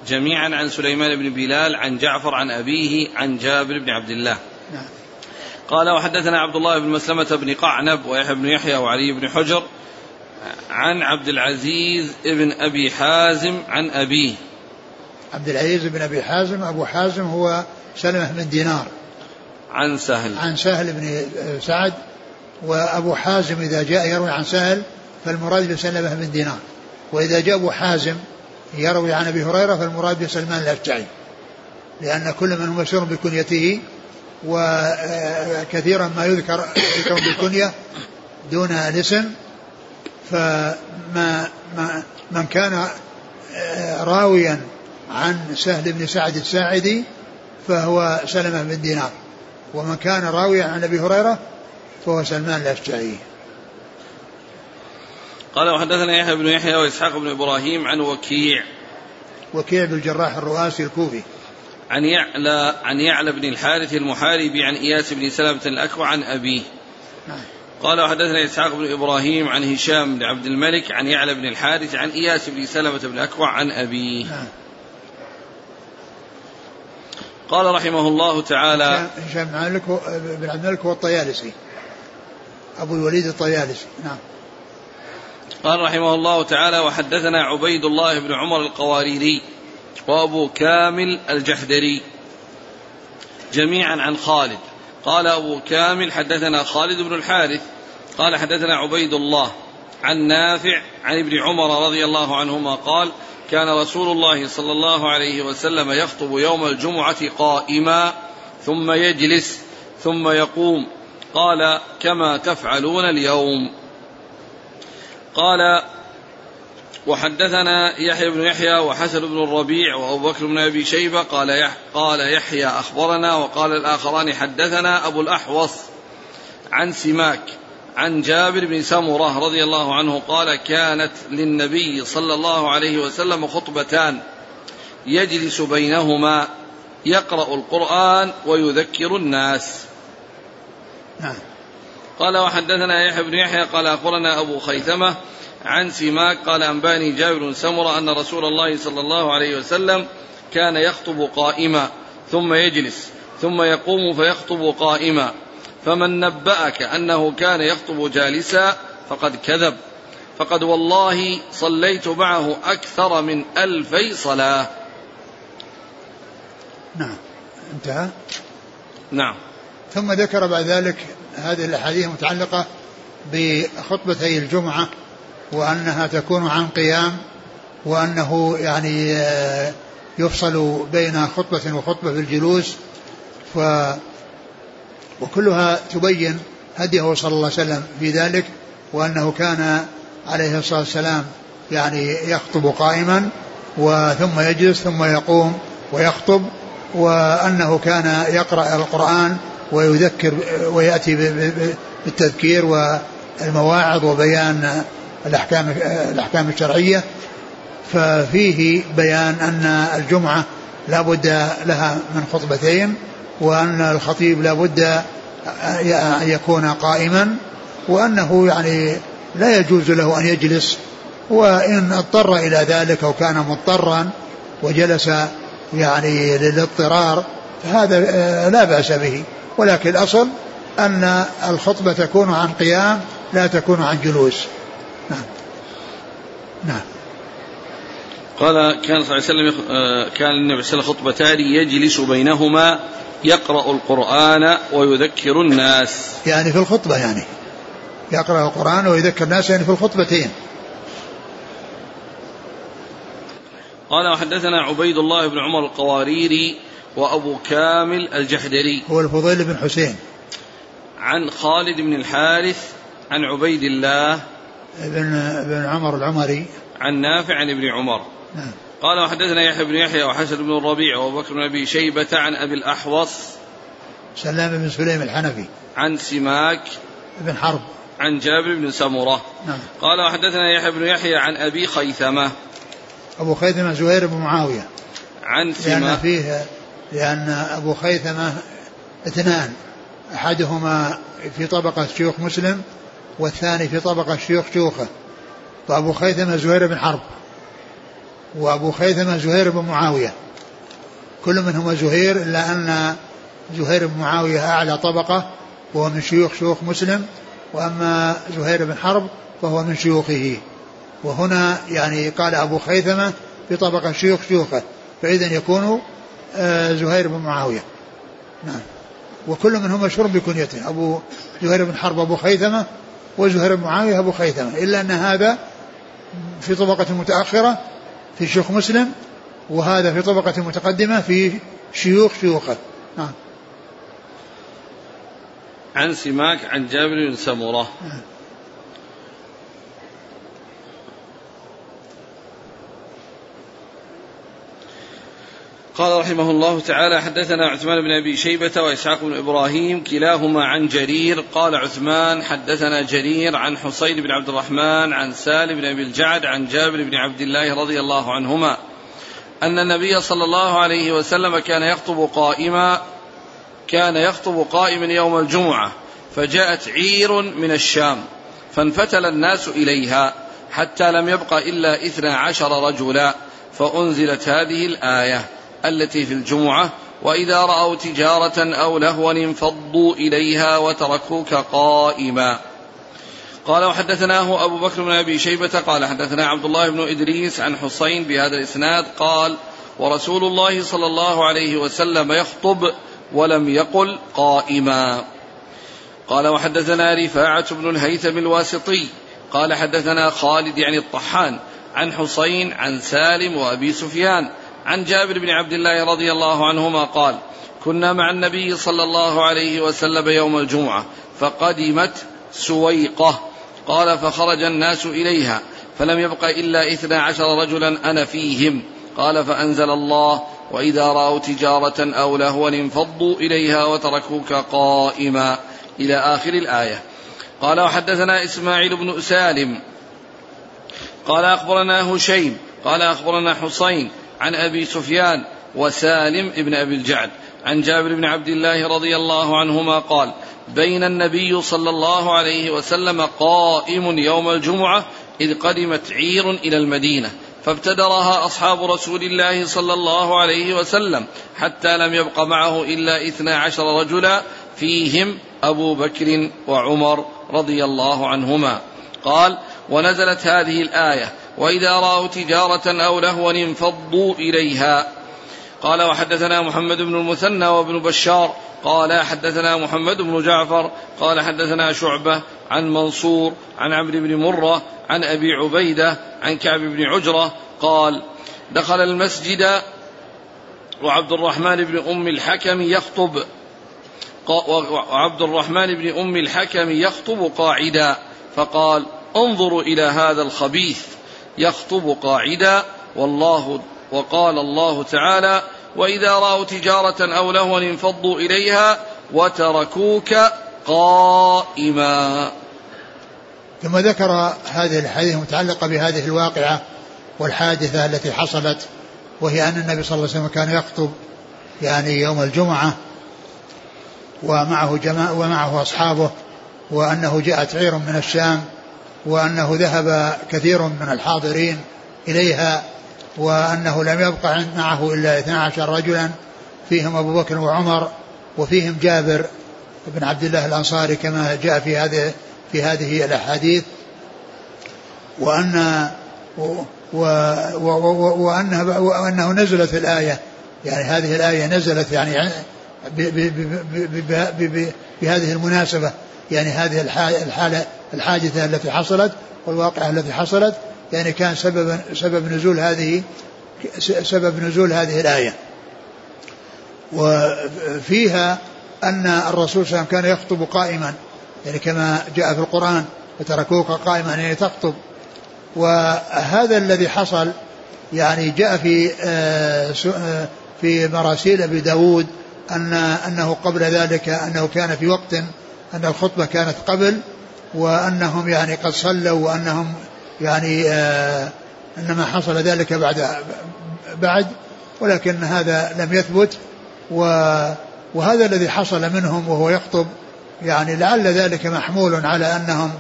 جميعا عن سليمان بن بلال عن جعفر عن أبيه عن جابر بن عبد الله. نعم. قال وحدثنا عبد الله بن مسلمة بن قعنب ويحيى بن يحيى وعلي بن حجر عن عبد العزيز بن أبي حازم عن أبيه.
عبد العزيز بن أبي حازم أبو حازم هو سلمة بن دينار.
عن سهل.
عن سهل بن سعد وأبو حازم إذا جاء يروي عن سهل فالمراد بسلمة بن دينار. وإذا جاء أبو حازم يروي عن أبي هريرة فالمراد بسلمان الأشجعي لأن كل من هو مشهور بكنيته وكثيرا ما يذكر يذكر بالكنية دون الاسم فما ما من كان راويا عن سهل بن سعد الساعدي فهو سلمة بن دينار ومن كان راويا عن أبي هريرة فهو سلمان الاشجعي.
قال وحدثنا يحيى بن يحيى وإسحاق بن إبراهيم عن وكيع
وكيع بن الجراح الرؤاسي الكوفي
عن يعلى عن يعلى بن الحارث المحاربي عن إياس بن سلمة الاكوع عن أبيه. نعم. قال وحدثنا إسحاق بن إبراهيم عن هشام بن عبد الملك عن يعلى بن الحارث عن إياس بن سلمة بن الاكوع عن أبيه. نعم. قال رحمه الله تعالى
هشام بن عبد الملك هو الطيالسي أبو الوليد الطيالسي نعم
قال رحمه الله تعالى وحدثنا عبيد الله بن عمر القواريري وأبو كامل الجحدري جميعا عن خالد. قال أبو كامل حدثنا خالد بن الحارث. قال حدثنا عبيد الله عن نافع عن ابن عمر رضي الله عنهما قال كان رسول الله صلى الله عليه وسلم يخطب يوم الجمعة قائما ثم يجلس ثم يقوم. قال كما تفعلون اليوم. قال وحدثنا يحيى بن يحيى وحسن بن الربيع وأبو بكر بن أبي شيبة قال يح قال يحيى أخبرنا وقال الآخران حدثنا أبو الأحوص عن سماك عن جابر بن سمرة رضي الله عنه قال كانت للنبي صلى الله عليه وسلم خطبتان يجلس بينهما يقرأ القرآن ويذكر الناس. نعم. قال وحدثنا يحيى بن يحيى قال أخبرنا أبو خيثمة عن سماك قال أنباني جابر بن سمرة أن رسول الله صلى الله عليه وسلم كان يخطب قائما ثم يجلس ثم يقوم فيخطب قائما. فمن نبأك أنه كان يخطب جالسا فقد كذب. فقد والله صليت معه أكثر من ألفي صلاة.
نعم. انتهى؟
نعم.
ثم ذكر بعد ذلك هذه الأحاديث المتعلقة بخطبتي الجمعة وأنها تكون عن قيام وأنه يعني آه، يفصل بين خطبة وخطبة في الجلوس ف وكلها تبين هديه صلى الله عليه وسلم في ذلك وأنه كان عليه الصلاة والسلام يعني يخطب قائما وثم يجلس ثم يقوم ويخطب وأنه كان يقرأ القرآن ويذكر ويأتي بالتذكير والمواعظ وبيان الأحكام الأحكام الشرعية. ففيه بيان أن الجمعة لا بد لها من خطبتين وأن الخطيب لا بد أن يكون قائما وأنه يعني لا يجوز له أن يجلس. وإن اضطر إلى ذلك أو كان مضطرا وجلس يعني للاضطرار فهذا لا بأس به. ولكن الأصل أن الخطبة تكون عن قيام لا تكون عن جلوس. نعم. نعم.
قال كان صلى الله عليه وسلم آه، كان النبي صلى الله عليه وسلم خطبتان يجلس بينهما يقرأ القرآن ويذكر الناس.
يعني في الخطبة يعني. يقرأ القرآن ويذكر الناس يعني في الخطبتين.
قال وحدثنا عبيد الله بن عمر القواريري وأبو كامل الجحدري.
هو الفضيل بن حسين.
عن خالد بن الحارث عن عبيد الله.
بن بن عمر العمري.
عن نافع عن ابن عمر. نعم. قال وحدثنا يحيى بن يحيى وحسن بن الربيع وأبو بكر بن أبي شيبة عن أبي الأحوص.
سلام بن سليم الحنفي.
عن سماك.
بن حرب.
عن جابر بن سمرة. نعم. قال وحدثنا يحيى بن يحيى عن أبي خيثمة.
أبو خيثمة زهير بن معاوية.
عن سماك.
لأن فيه لأن أبو خيثمة اثنان أحدهما في طبقة شيوخ مسلم والثاني في طبقة شيوخ شيوخه فابو خيثمة زهير بن حرب وأبو خيثمة زهير بن معاوية. كل منهما زهير إلا أن زهير بن معاوية أعلى طبقة وهو من شيوخ شيوخ مسلم وأما زهير بن حرب فهو من شيوخه. وهنا يعني قال أبو خيثمة في طبقة شيوخ شيوخه فإذا يكون زهير بن معاوية. نعم. وكل منهما مشهور بكنيته. أبو زهير بن حرب أبو خيثمة وزهير بن معاوية أبو خيثمة. إلا أن هذا في طبقة متأخرة في شيوخ مسلم وهذا في طبقة متقدمة في شيوخ شيوخه. نعم.
عن سماك عن جابر بن سمرة. نعم. قال رحمه الله تعالى حدثنا عثمان بن أبي شيبة وإسحاق بن إبراهيم كلاهما عن جرير قال عثمان حدثنا جرير عن حصين بن عبد الرحمن عن سالم بن أبي الجعد عن جابر بن عبد الله رضي الله عنهما أن النبي صلى الله عليه وسلم كان يخطب قائما كان يخطب قائما يوم الجمعة فجاءت عير من الشام فانفتل الناس إليها حتى لم يبق إلا إثنا عشر رجلا فأنزلت هذه الآية. التي في الجمعة وإذا رأوا تجارة أو لهوا انفضوا إليها وتركوك قائما. قال وحدثناه أبو بكر بن أبي شيبة قال حدثنا عبد الله بن إدريس عن حسين بهذا الإسناد قال ورسول الله صلى الله عليه وسلم يخطب ولم يقل قائما. قال وحدثنا رفاعة بن الهيثم الواسطي قال حدثنا خالد يعني الطحان عن حسين عن سالم وأبي سفيان عن جابر بن عبد الله رضي الله عنهما قال كنا مع النبي صلى الله عليه وسلم يوم الجمعة فقدمت سويقة. قال فخرج الناس إليها فلم يبق إلا إثنا عشر رجلا أنا فيهم. قال فأنزل الله وإذا رأوا تجارة أو لهوا انفضوا إليها وتركوك قائما. إلى آخر الآية. قال وحدثنا إسماعيل بن سالم. قال أخبرنا هشيم. قال أخبرنا حسين. عن أبي سفيان وسالم بن أبي الجعد. عن جابر بن عبد الله رضي الله عنهما قال بين النبي صلى الله عليه وسلم قائم يوم الجمعة إذ قدمت عير إلى المدينة فابتدرها أصحاب رسول الله صلى الله عليه وسلم حتى لم يبق معه إلا اثنا عشر رجلا فيهم أبو بكر وعمر رضي الله عنهما. قال ونزلت هذه الآية وإذا رأوا تجارة أو لهوا انفضوا إليها. قال وحدثنا محمد بن المثنى وابن بشار. قال حدثنا محمد بن جعفر. قال حدثنا شعبة عن منصور عن عمرو بن مرة عن أبي عبيدة عن كعب بن عجرة. قال دخل المسجد وعبد الرحمن بن أم الحكم يخطب. وعبد الرحمن بن أم الحكم يخطب قاعدا. فقال انظروا إلى هذا الخبيث. يخطب قاعدا والله وقال الله تعالى وإذا رأوا تجارة أو لهوا انفضوا إليها وتركوك قائما.
ثم ذكر هذه الحديث المتعلقة بهذه الواقعة والحادثة التي حصلت وهي أن النبي صلى الله عليه وسلم كان يخطب يعني يوم الجمعة ومعه جماعة ومعه أصحابه وأنه جاءت عير من الشام وأنه ذهب كثير من الحاضرين إليها وأنه لم يبقى معه إلا 12 رجلا فيهم أبو بكر وعمر وفيهم جابر بن عبد الله الأنصاري كما جاء في هذه في هذه الأحاديث. وأن و وأنه, وأنه نزلت الآية يعني هذه الآية نزلت يعني بهذه المناسبة. يعني هذه الحالة الحادثة التي حصلت والواقعة التي حصلت يعني كان سبب سبب نزول هذه سبب نزول هذه الآية. وفيها أن الرسول صلى الله عليه وسلم كان يخطب قائما يعني كما جاء في القرآن فتركوك قائما يعني تخطب. وهذا الذي حصل يعني جاء في آه، آه، في مراسيل أبي داود ان أنه قبل ذلك أنه كان في وقت أن الخطبة كانت قبل وأنهم يعني قد صلوا وأنهم يعني آه، إنما حصل ذلك بعد بعد ولكن هذا لم يثبت وهذا الذي حصل منهم وهو يخطب يعني لعل ذلك محمول على أنهم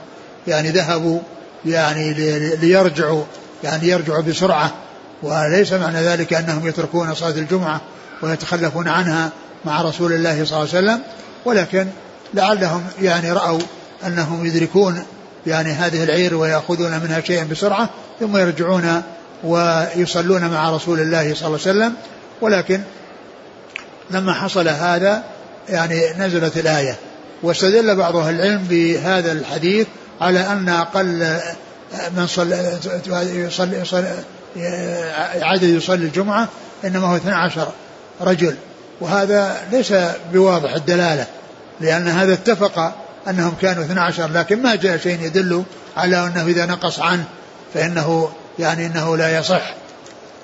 يعني ذهبوا يعني ليرجعوا يعني يرجعوا بسرعة وليس معنى ذلك أنهم يتركون صلاة الجمعة ويتخلفون عنها مع رسول الله صلى الله عليه وسلم ولكن لعلهم يعني رأوا أنهم يدركون يعني هذه العير ويأخذون منها شيئا بسرعة ثم يرجعون ويصلون مع رسول الله صلى الله عليه وسلم. ولكن لما حصل هذا يعني نزلت الآية واستدل بعض أهل العلم بهذا الحديث على أن أقل من صلى يصلي, يصلي عدد يصلي الجمعة إنما هو 12 رجل. وهذا ليس بواضح الدلالة. لأن هذا اتفق أنهم كانوا 12 لكن ما جاء شيء يدل على أنه إذا نقص عنه فإنه يعني أنه لا يصح.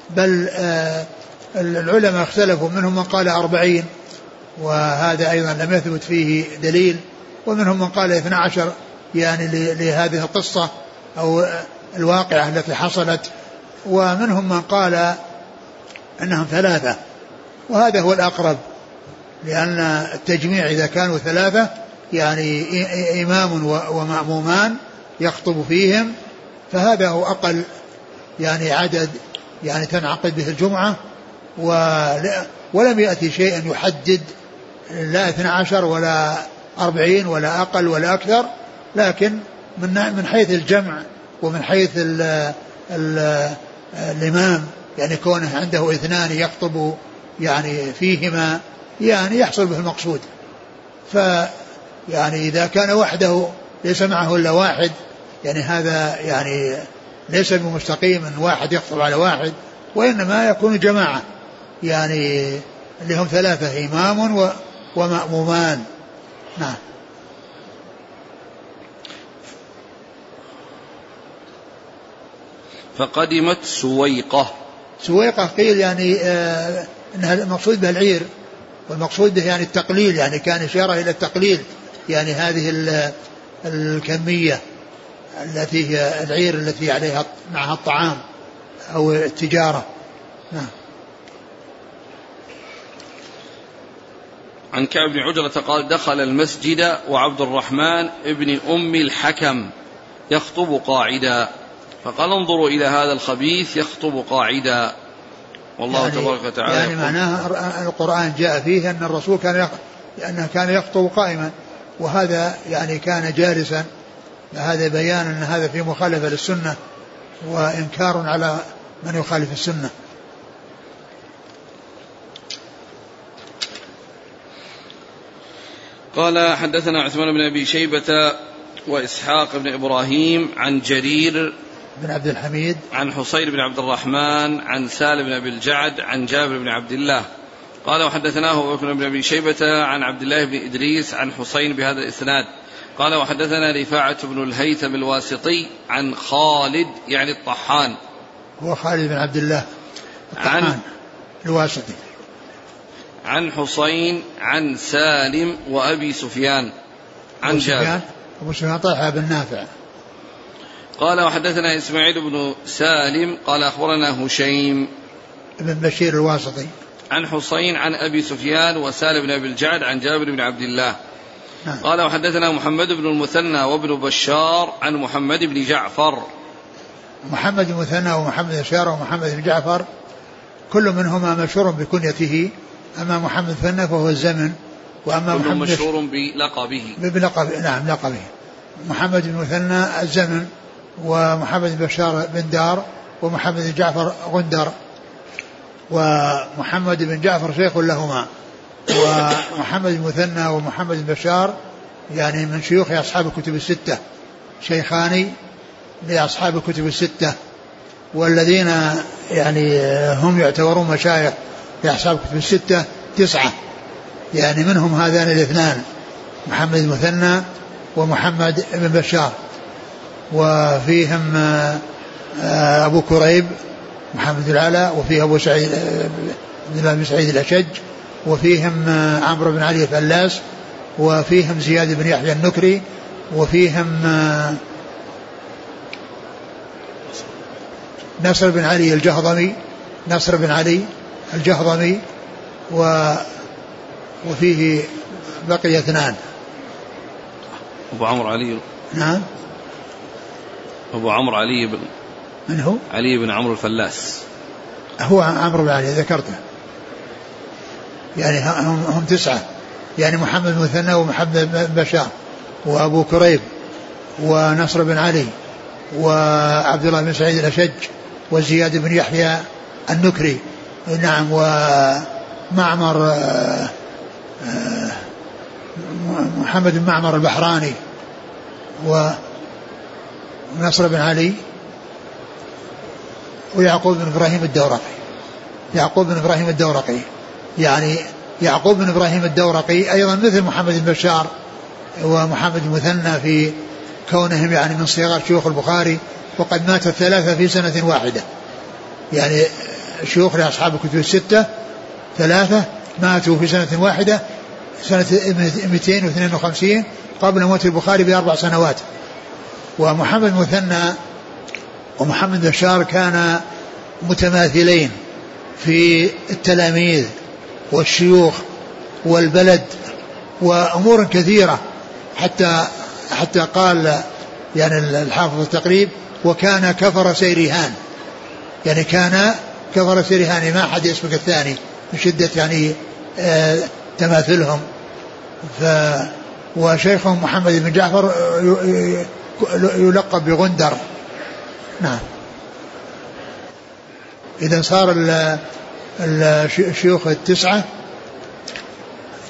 بل آه العلماء اختلفوا منهم من قال أربعين وهذا أيضا لم يثبت فيه دليل ومنهم من قال 12 يعني لهذه القصة أو الواقعة التي حصلت ومنهم من قال أنهم ثلاثة وهذا هو الأقرب. لأن التجميع إذا كانوا ثلاثة يعني إمام ومأمومان يخطب فيهم فهذا هو أقل يعني عدد يعني تنعقد به الجمعة ولم يأتي شيء يحدد لا 12 ولا أربعين ولا أقل ولا أكثر لكن من من حيث الجمع ومن حيث ال ال الإمام يعني كونه عنده اثنان يخطب يعني فيهما يعني يحصل به المقصود. ف يعني إذا كان وحده ليس معه إلا واحد يعني هذا يعني ليس بمستقيم أن واحد يخطب على واحد وإنما يكون جماعة. يعني اللي هم ثلاثة إمام ومأمومان. نعم.
فقدمت سويقة.
سويقة قيل يعني آه إنها المقصود بها العير. والمقصود به يعني التقليل يعني كان إشارة إلى التقليل يعني هذه الكمية التي هي العير التي عليها معها الطعام أو التجارة. نعم.
عن كعب بن عجرة قال دخل المسجد وعبد الرحمن ابن أم الحكم يخطب قاعدا. فقال انظروا إلى هذا الخبيث يخطب قاعدا. والله يعني تبارك وتعالى
يعني معناها القرآن جاء فيه أن الرسول كان أنه كان يخطب قائما وهذا يعني كان جالسا. هذا بيان أن هذا في مخالفة للسنة وإنكار على من يخالف السنة.
قال حدثنا عثمان بن أبي شيبة وإسحاق بن إبراهيم عن جرير
بن عبد الحميد.
عن حصين بن عبد الرحمن عن سالم بن أبي الجعد عن جابر بن عبد الله. قال وحدثناه بكر بن أبي شيبة عن عبد الله بن إدريس عن حصين بهذا الإسناد. قال وحدثنا رفاعة بن الهيثم الواسطي عن خالد يعني الطحان.
هو خالد بن عبد الله الطحان عن الواسطي.
عن حصين عن سالم وأبي سفيان. عن جابر.
أبو سفيان طلحة بن نافع.
قال وحدثنا إسماعيل بن سالم قال أخبرنا هشيم
بن بشير الواسطي.
عن حصين عن أبي سفيان وسالم بن أبي الجعد عن جابر بن عبد الله. نعم. قال وحدثنا محمد بن المثنى وابن بشار عن محمد بن جعفر.
محمد بن المثنى ومحمد بشار ومحمد بن جعفر كل منهما مشهور بكنيته أما محمد المثنى فهو الزمن
وأما محمد مشهور بلقبه.
بلقب نعم لقبه. محمد بن المثنى الزمن ومحمد بشار بن دار ومحمد بن جعفر غندر ومحمد بن جعفر شيخ لهما ومحمد المثنى ومحمد بن بشار يعني من شيوخ أصحاب الكتب الستة شيخان لأصحاب الكتب الستة والذين يعني هم يعتبرون مشايخ لأصحاب الكتب الستة تسعة يعني منهم هذان الاثنان محمد المثنى ومحمد بن بشار وفيهم آه، أبو كريب محمد العلا وفيه أبو سعيد بن سعيد الأشج وفيهم آه، عمرو بن علي الفلاس وفيهم زياد بن يحيى النكري وفيهم آه، نصر بن علي الجهضمي نصر بن علي الجهضمي و وفيه بقي اثنان.
أبو عمرو علي.
نعم.
أبو عمرو علي بن
من هو؟
علي بن عمرو الفلاس.
هو عمرو بن علي ذكرته. يعني هم, هم تسعة. يعني محمد مثنى ومحمد بن بشار وأبو كريب ونصر بن علي وعبد الله بن سعيد الأشج وزياد بن يحيى النكري. نعم ومعمر آه، آه، محمد بن معمر البحراني ونصر بن علي ويعقوب بن إبراهيم الدورقي. يعقوب بن إبراهيم الدورقي. يعني يعقوب بن إبراهيم الدورقي أيضا مثل محمد بن بشار ومحمد المثنى في كونهم يعني من صغار شيوخ البخاري وقد مات الثلاثة في سنة واحدة. يعني شيوخ لأصحاب الكتب الستة ثلاثة ماتوا في سنة واحدة سنة 252 قبل موت البخاري بأربع سنوات. ومحمد المثنى ومحمد بشار كان متماثلين في التلاميذ والشيوخ والبلد وأمور كثيرة حتى حتى قال يعني الحافظ التقريب وكان كفر سيرهان يعني كان كفر سيرهان ما حد يسبق الثاني من شدة يعني آه تماثلهم. ف وشيخهم محمد بن جعفر يلقب بغندر. نعم. إذا صار الشيوخ التسعة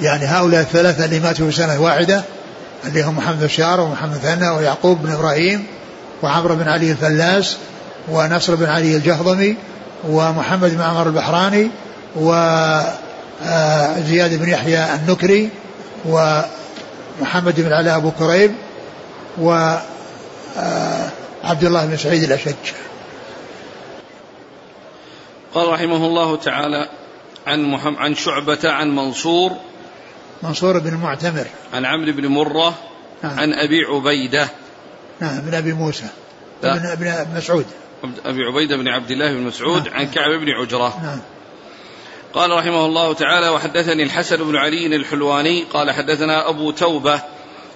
يعني هؤلاء الثلاثة اللي ماتوا في سنة واحدة اللي هم محمد الشعر ومحمد ثنى ويعقوب بن إبراهيم وعمرو بن علي الفلاس ونصر بن علي الجهضمي ومحمد بن عمر البحراني وزياد آه، بن يحيى النكري ومحمد بن علاء أبو كريب و عبد الله بن سعيد الأشج.
قال رحمه الله تعالى عن محمد عن شعبة عن منصور.
منصور بن المعتمر
عن عمرو بن مرة. نعم. عن أبي عبيدة.
نعم بن أبي موسى. ابن ابن مسعود.
أبي عبيدة بن عبد الله بن مسعود نعم. عن كعب بن عجرة. نعم. قال رحمه الله تعالى وحدثني الحسن بن علي الحلواني. قال حدثنا أبو توبة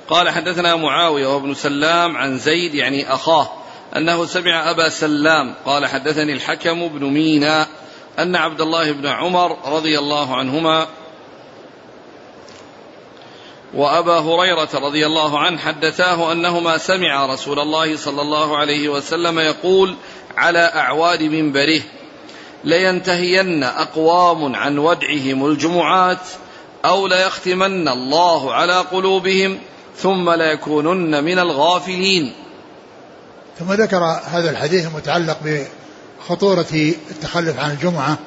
قال حدثنا معاوية وابن سلام عن زيد يعني أخاه أنه سمع أبا سلام قال حدثني الحكم بن مينا أن عبد الله بن عمر رضي الله عنهما وأبا هريرة رضي الله عنه حدثاه أنهما سمع رسول الله صلى الله عليه وسلم يقول على أعواد منبره لينتهين أقوام عن ودعهم الجمعات أو ليختمن الله على قلوبهم ثم ليكونن من الغافلين.
ثم ذكر هذا الحديث المتعلق بخطورة التخلف عن الجمعة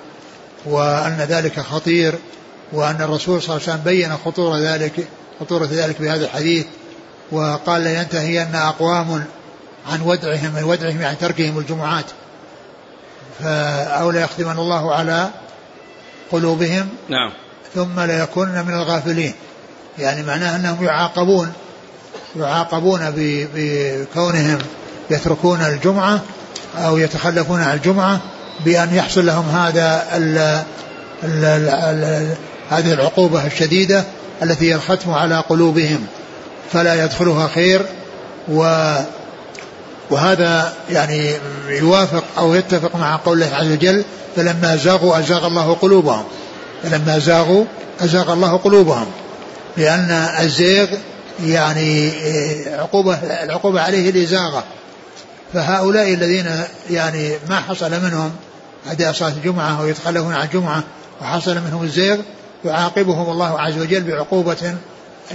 وأن ذلك خطير وأن الرسول صلى الله عليه وسلم بين خطورة ذلك خطورة ذلك بهذا الحديث وقال لينتهين أقوام عن ودعهم من ودعهم يعني تركهم الجمعات. أو ليختمن الله على قلوبهم
نعم.
ثم ليكونن من الغافلين. يعني معناه أنهم يعاقبون يعاقبون بكونهم يتركون الجمعة أو يتخلفون عن الجمعة بأن يحصل لهم هذا ال ال ال هذه العقوبة الشديدة التي هي الختم على قلوبهم فلا يدخلها خير و وهذا يعني يوافق أو يتفق مع قول الله عز وجل فلما زاغوا أزاغ الله قلوبهم فلما زاغوا أزاغ الله قلوبهم. لأن الزيغ يعني عقوبة العقوبة عليه الإزاغة. فهؤلاء الذين يعني ما حصل منهم أداء صلاة الجمعة أو يتخلفون عن الجمعة وحصل منهم الزيغ يعاقبهم الله عز وجل بعقوبة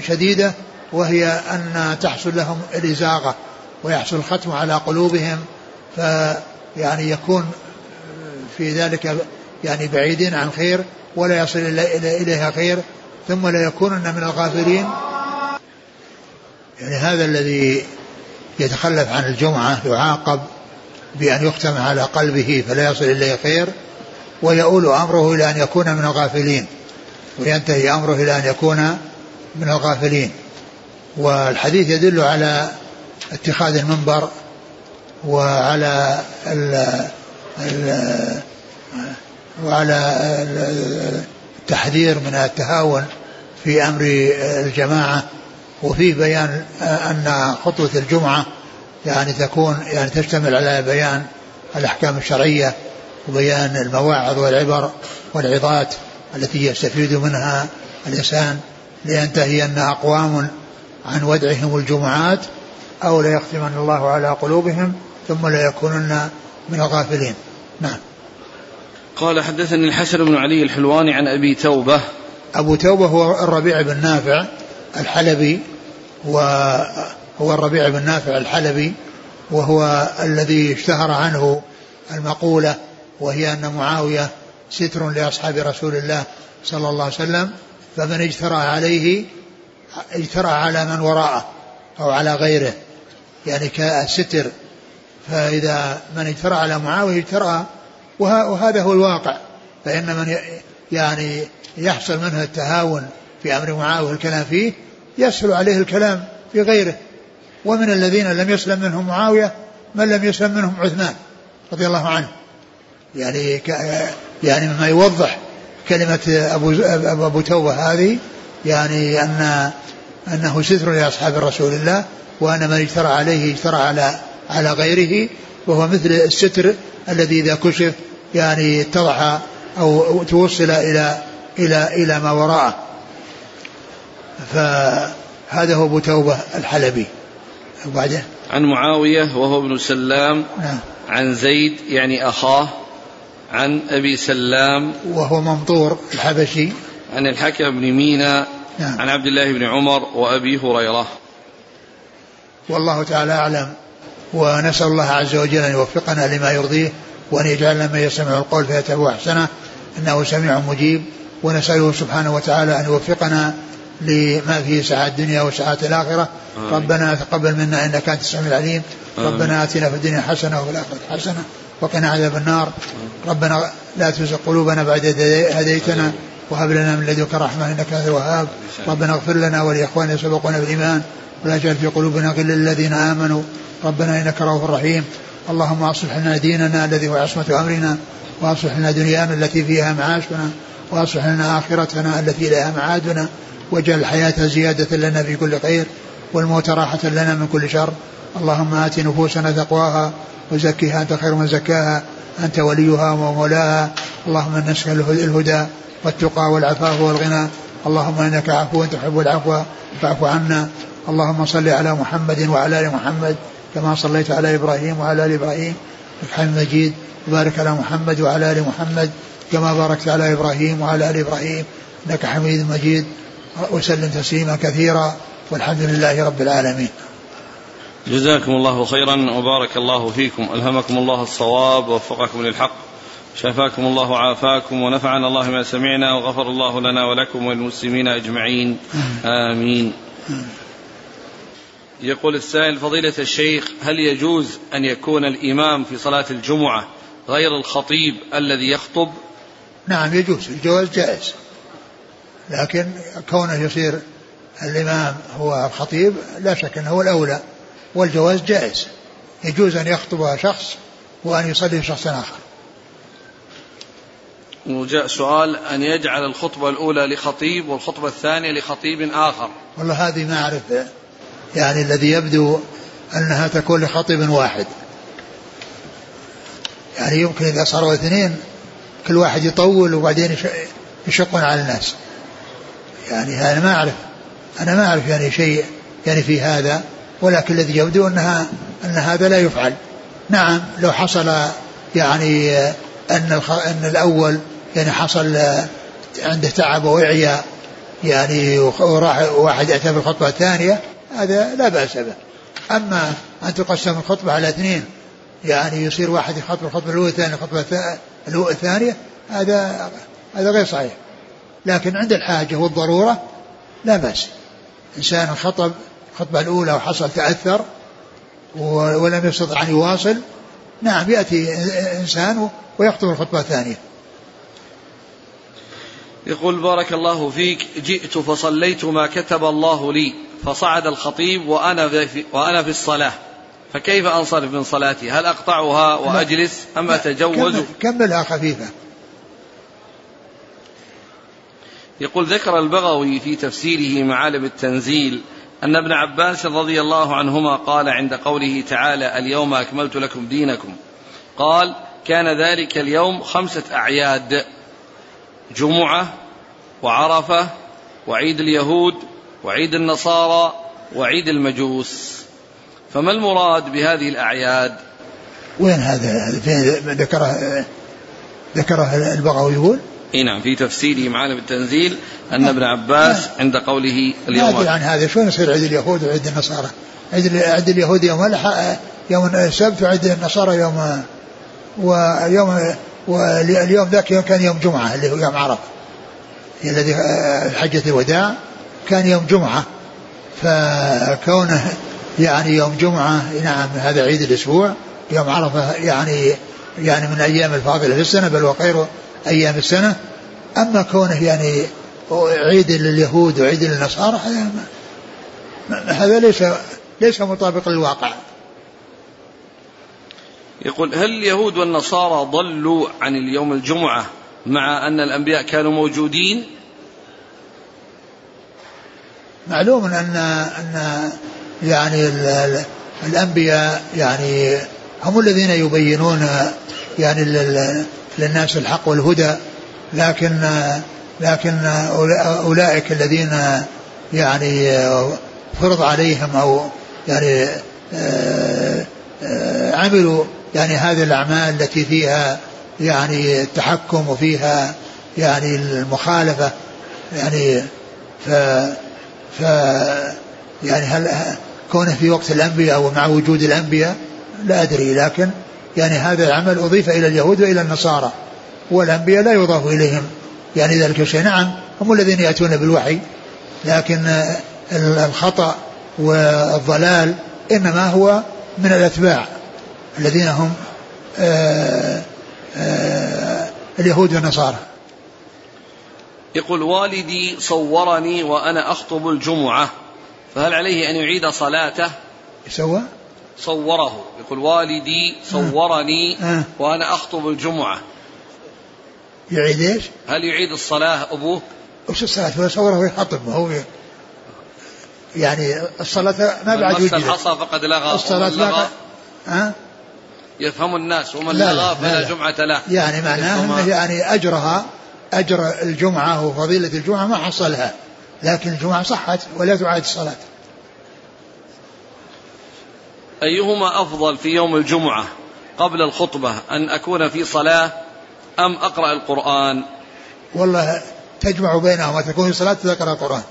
شديدة وهي أن تحصل لهم الإزاغة ويحصل الختم على قلوبهم. فيعني يكون في ذلك يعني بعيدين عن خير ولا يصل إليها خير. ثم لا يكونن من الغافلين. يعني هذا الذي يتخلف عن الجمعة يعاقب بأن يختم على قلبه فلا يصل إليه خير ويؤول أمره إلى أن يكون من الغافلين وينتهي أمره إلى أن يكون من الغافلين. والحديث يدل على اتخاذ المنبر وعلى ال ال وعلى التحذير من التهاون في أمر الجماعة وفيه بيان أن خطوة الجمعة يعني تكون يعني تشتمل على بيان الأحكام الشرعية وبيان المواعظ والعبر والعظات التي يستفيد منها الإنسان لينتهي ان أقوام عن ودعهم الجمعات أو ليختمن الله على قلوبهم ثم ليكونن من الغافلين. نعم.
قال حدثني الحسن بن علي الحلواني عن أبي توبة.
أبو توبة هو الربيع بن نافع الحلبي وهو الربيع بن نافع الحلبي وهو الذي اشتهر عنه المقولة وهي أن معاوية ستر لأصحاب رسول الله صلى الله عليه وسلم فمن اجترى عليه اجترى على من وراءه أو على غيره يعني كستر. فإذا من اجترى على معاوية اجترى وهذا هو الواقع. فإن من يعني يحصل منه التهاون في أمر معاوية الكلام فيه يسهل عليه الكلام في غيره. ومن الذين لم يسلم منهم معاوية من لم يسلم منهم عثمان رضي الله عنه. يعني يعني مما يوضح كلمة أبو أبو توبة هذه يعني أن أنه ستر لأصحاب رسول الله وأن من اجترى عليه اجترى على على غيره وهو مثل الستر الذي إذا كشف يعني اتضح أو توصل إلى إلى إلى ما وراءه. فهذا هو أبو توبة الحلبي. وبعده
عن معاوية وهو ابن سلام
نعم.
عن زيد يعني أخاه عن أبي سلام.
وهو ممطور الحبشي.
عن الحكم بن مينا نعم. عن عبد الله بن عمر وأبي هريرة.
والله تعالى أعلم. ونسأل الله عز وجل أن يوفقنا لما يرضيه وأن يجعلنا من يستمع القول فيتبع أحسنه. إنه سميع مجيب. ونسأله سبحانه وتعالى أن يوفقنا لما فيه سعادة الدنيا وسعادة الآخرة. آمين. ربنا تقبل منا إنك أنت السميع العليم. آمين. ربنا آتنا في الدنيا حسنة وفي الآخرة حسنة. وقنا عذاب النار. ربنا لا تزغ قلوبنا بعد هديتنا. وهب لنا من لدنك رحمة إنك أنت الوهاب. ربنا اغفر لنا ولإخواننا سبقونا بالإيمان. ولا تجعل في قلوبنا غلا للذين آمنوا. ربنا إنك رؤوف رحيم. اللهم أصلح لنا ديننا الذي هو عصمة أمرنا وأصلح لنا دنيانا التي فيها معاشنا وأصلح لنا آخرتنا التي إليها معادنا واجعل الحياة زيادة لنا في كل خير والموت راحة لنا من كل شر. اللهم آت نفوسنا تقواها وزكها أنت خير من زكاها أنت وليها ومولاها. اللهم نسأل الهدى والتقى والعفاف والغنى. اللهم إنك عفو تحب العفو فاعف عنا. اللهم صل على محمد وعلى آل محمد كما صليت على إبراهيم وعلى آل إبراهيم إنك حميد مجيد. وبارك على محمد وعلى آل محمد كما باركت على إبراهيم وعلى آل إبراهيم إنك حميد مجيد. وسلم تسليما كثيرا والحمد لله رب العالمين.
جزاكم الله خيرا وبارك الله فيكم. ألهمكم الله الصواب ووفقكم للحق شفاكم الله وعافاكم ونفعنا الله ما سمعنا وغفر الله لنا ولكم وللمسلمين أجمعين. آمين. يقول السائل فضيلة الشيخ هل يجوز أن يكون الإمام في صلاة الجمعة غير الخطيب الذي يخطب؟
نعم يجوز. الجواز جائز. لكن كونه يصير الإمام هو الخطيب لا شك أنه هو الأولى والجواز جائز. يجوز أن يخطب شخص وأن يصلي شخص آخر.
وجاء سؤال أن يجعل الخطبة الأولى لخطيب والخطبة الثانية لخطيب آخر.
والله هذه ما أعرف يعني الذي يبدو أنها تكون لخطيب واحد. يعني يمكن إذا صاروا اثنين كل واحد يطول وبعدين يشقون على الناس. يعني أنا ما أعرف أنا ما أعرف يعني شيء يعني في هذا ولكن الذي يبدو أنها أن هذا لا يفعل. نعم لو حصل يعني أن أن الأول يعني حصل عنده تعب وإعياء يعني وراح واحد أتى بالخطبة الثانية هذا لا بأس به. أما أن تقسم الخطبة على اثنين يعني يصير واحد يخطب الخطبة الأولى الثانية الخطبة الثانية هذا هذا غير صحيح. لكن عند الحاجة والضرورة لا بأس. إنسان خطب الخطبة الأولى وحصل تأثر ولم يستطع أن يواصل نعم يأتي إنسان ويخطب الخطبة الثانية.
يقول بارك الله فيك جئت فصليت ما كتب الله لي. فصعد الخطيب وأنا في, وأنا في الصلاة. فكيف أنصرف من صلاتي؟ هل أقطعها وأجلس أم أتجوز؟ كمل
كملها خفيفة.
يقول ذكر البغوي في تفسيره معالم التنزيل أن ابن عباس رضي الله عنهما قال عند قوله تعالى اليوم أكملت لكم دينكم. قال كان ذلك اليوم خمسة أعياد جمعة وعرفة وعيد اليهود وعيد النصارى وعيد المجوس. فما المراد بهذه الأعياد؟
وين هذا؟ ذكره ذكره البغوي يقول؟
إي نعم في تفسيره معالم التنزيل أن ابن عباس عند قوله
اليوم ما عن هذا. شلون يصير عيد اليهود وعيد النصارى؟ عيد عيد اليهود يوم يوم السبت وعيد النصارى يوم ويوم واليوم ذاك يوم كان يوم جمعة اللي هو يوم عرفة. الذي حجة الوداع. كان يوم جمعة فكونه يعني يوم جمعة نعم هذا عيد الأسبوع يوم عرفة يعني يعني من الأيام الفاضلة في السنة بل وخير أيام السنة. أما كونه يعني عيد لليهود وعيد للنصارى هذا هذا ليس ليس مطابق للواقع.
يقول هل اليهود والنصارى ضلوا عن اليوم الجمعة مع أن الأنبياء كانوا موجودين؟
معلوم أن أن يعني الأنبياء يعني هم الذين يبينون يعني للناس الحق والهدى لكن لكن أولئك الذين يعني فرض عليهم أو يعني آه، آه، عملوا يعني هذه الأعمال التي فيها يعني التحكم وفيها يعني المخالفة يعني ف ف يعني هل كونه في وقت الأنبياء ومع وجود الأنبياء؟ لا أدري لكن يعني هذا العمل أضيف إلى اليهود وإلى النصارى والأنبياء لا يضاف إليهم. يعني ذلك الشيء نعم هم الذين يأتون بالوحي لكن الخطأ والضلال إنما هو من الأتباع الذين هم آآ آآ اليهود والنصارى.
يقول والدي صورني وأنا أخطب الجمعة فهل عليه أن يعيد صلاته
سوى
صوره يقول والدي صورني آه. وأنا أخطب الجمعة
يعيد إيش؟
هل يعيد الصلاة أبوه؟
وش الصلاة؟ هو صوره ويخطب هو يعني الصلاة ما بعد
وجدت الحصى فقد لغى
الصلاة لغى ها؟
يفهم الناس ومن لغى فلا جمعة له
يعني معناه يعني أجرها أجر الجمعة وفضيلة الجمعة ما حصلها لكن الجمعة صحت ولا تعاد الصلاة.
أيهما أفضل في يوم الجمعة قبل الخطبة أن أكون في صلاة أم أقرأ القرآن؟
والله تجمع بينهما تكون في صلاة تقرأ القرآن.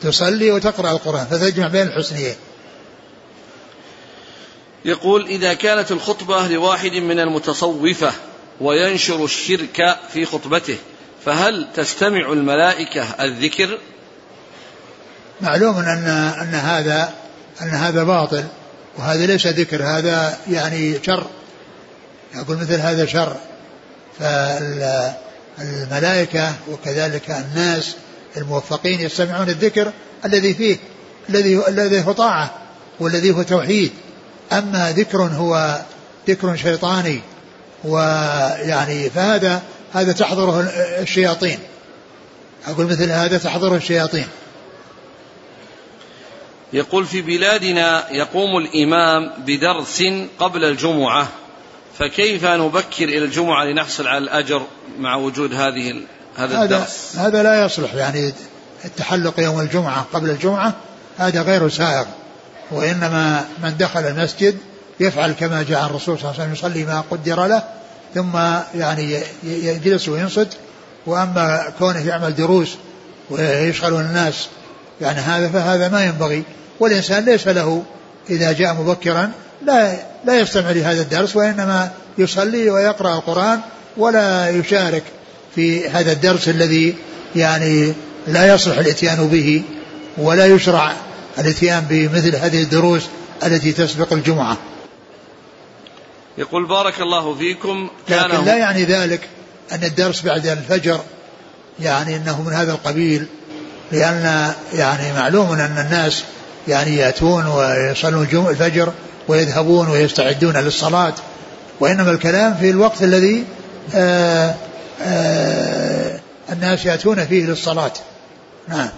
تصلي وتقرأ القرآن فتجمع بين الحسنيين.
يقول إذا كانت الخطبة لواحد من المتصوفة وينشر الشرك في خطبته. فهل تستمع الملائكة الذكر؟
معلوم أن أن هذا أن هذا باطل وهذا ليس ذكر هذا يعني شر. يقول مثل هذا شر. فالملائكة وكذلك الناس الموفقين يستمعون الذكر الذي فيه الذي الذي هو طاعة والذي هو توحيد. أما ذكر هو ذكر شيطاني ويعني فهذا هذا تحضره الشياطين. أقول مثل هذا تحضره الشياطين.
يقول في بلادنا يقوم الإمام بدرس قبل الجمعة فكيف نبكر إلى الجمعة لنحصل على الأجر مع وجود هذه هذا الدرس؟
هذا لا يصلح يعني التحلق يوم الجمعة قبل الجمعة هذا غير سائغ. وإنما من دخل المسجد يفعل كما جاء الرسول صلى الله عليه وسلم يصلي ما قدر له ثم يعني يجلس وينصت. وأما كونه يعمل دروس ويشغل الناس يعني هذا فهذا ما ينبغي. والإنسان ليس له إذا جاء مبكرا لا لا يستمع لهذا الدرس وإنما يصلي ويقرأ القرآن ولا يشارك في هذا الدرس الذي يعني لا يصلح الإتيان به ولا يشرع الإتيان بمثل هذه الدروس التي تسبق الجمعة.
يقول بارك الله فيكم.
كان لكن لا يعني ذلك أن الدرس بعد الفجر يعني أنه من هذا القبيل لأن يعني معلوم أن الناس يعني يأتون ويصلون الفجر ويذهبون ويستعدون للصلاة. وإنما الكلام في الوقت الذي آآ آه، آآ آه، الناس يأتون فيه للصلاة. نعم.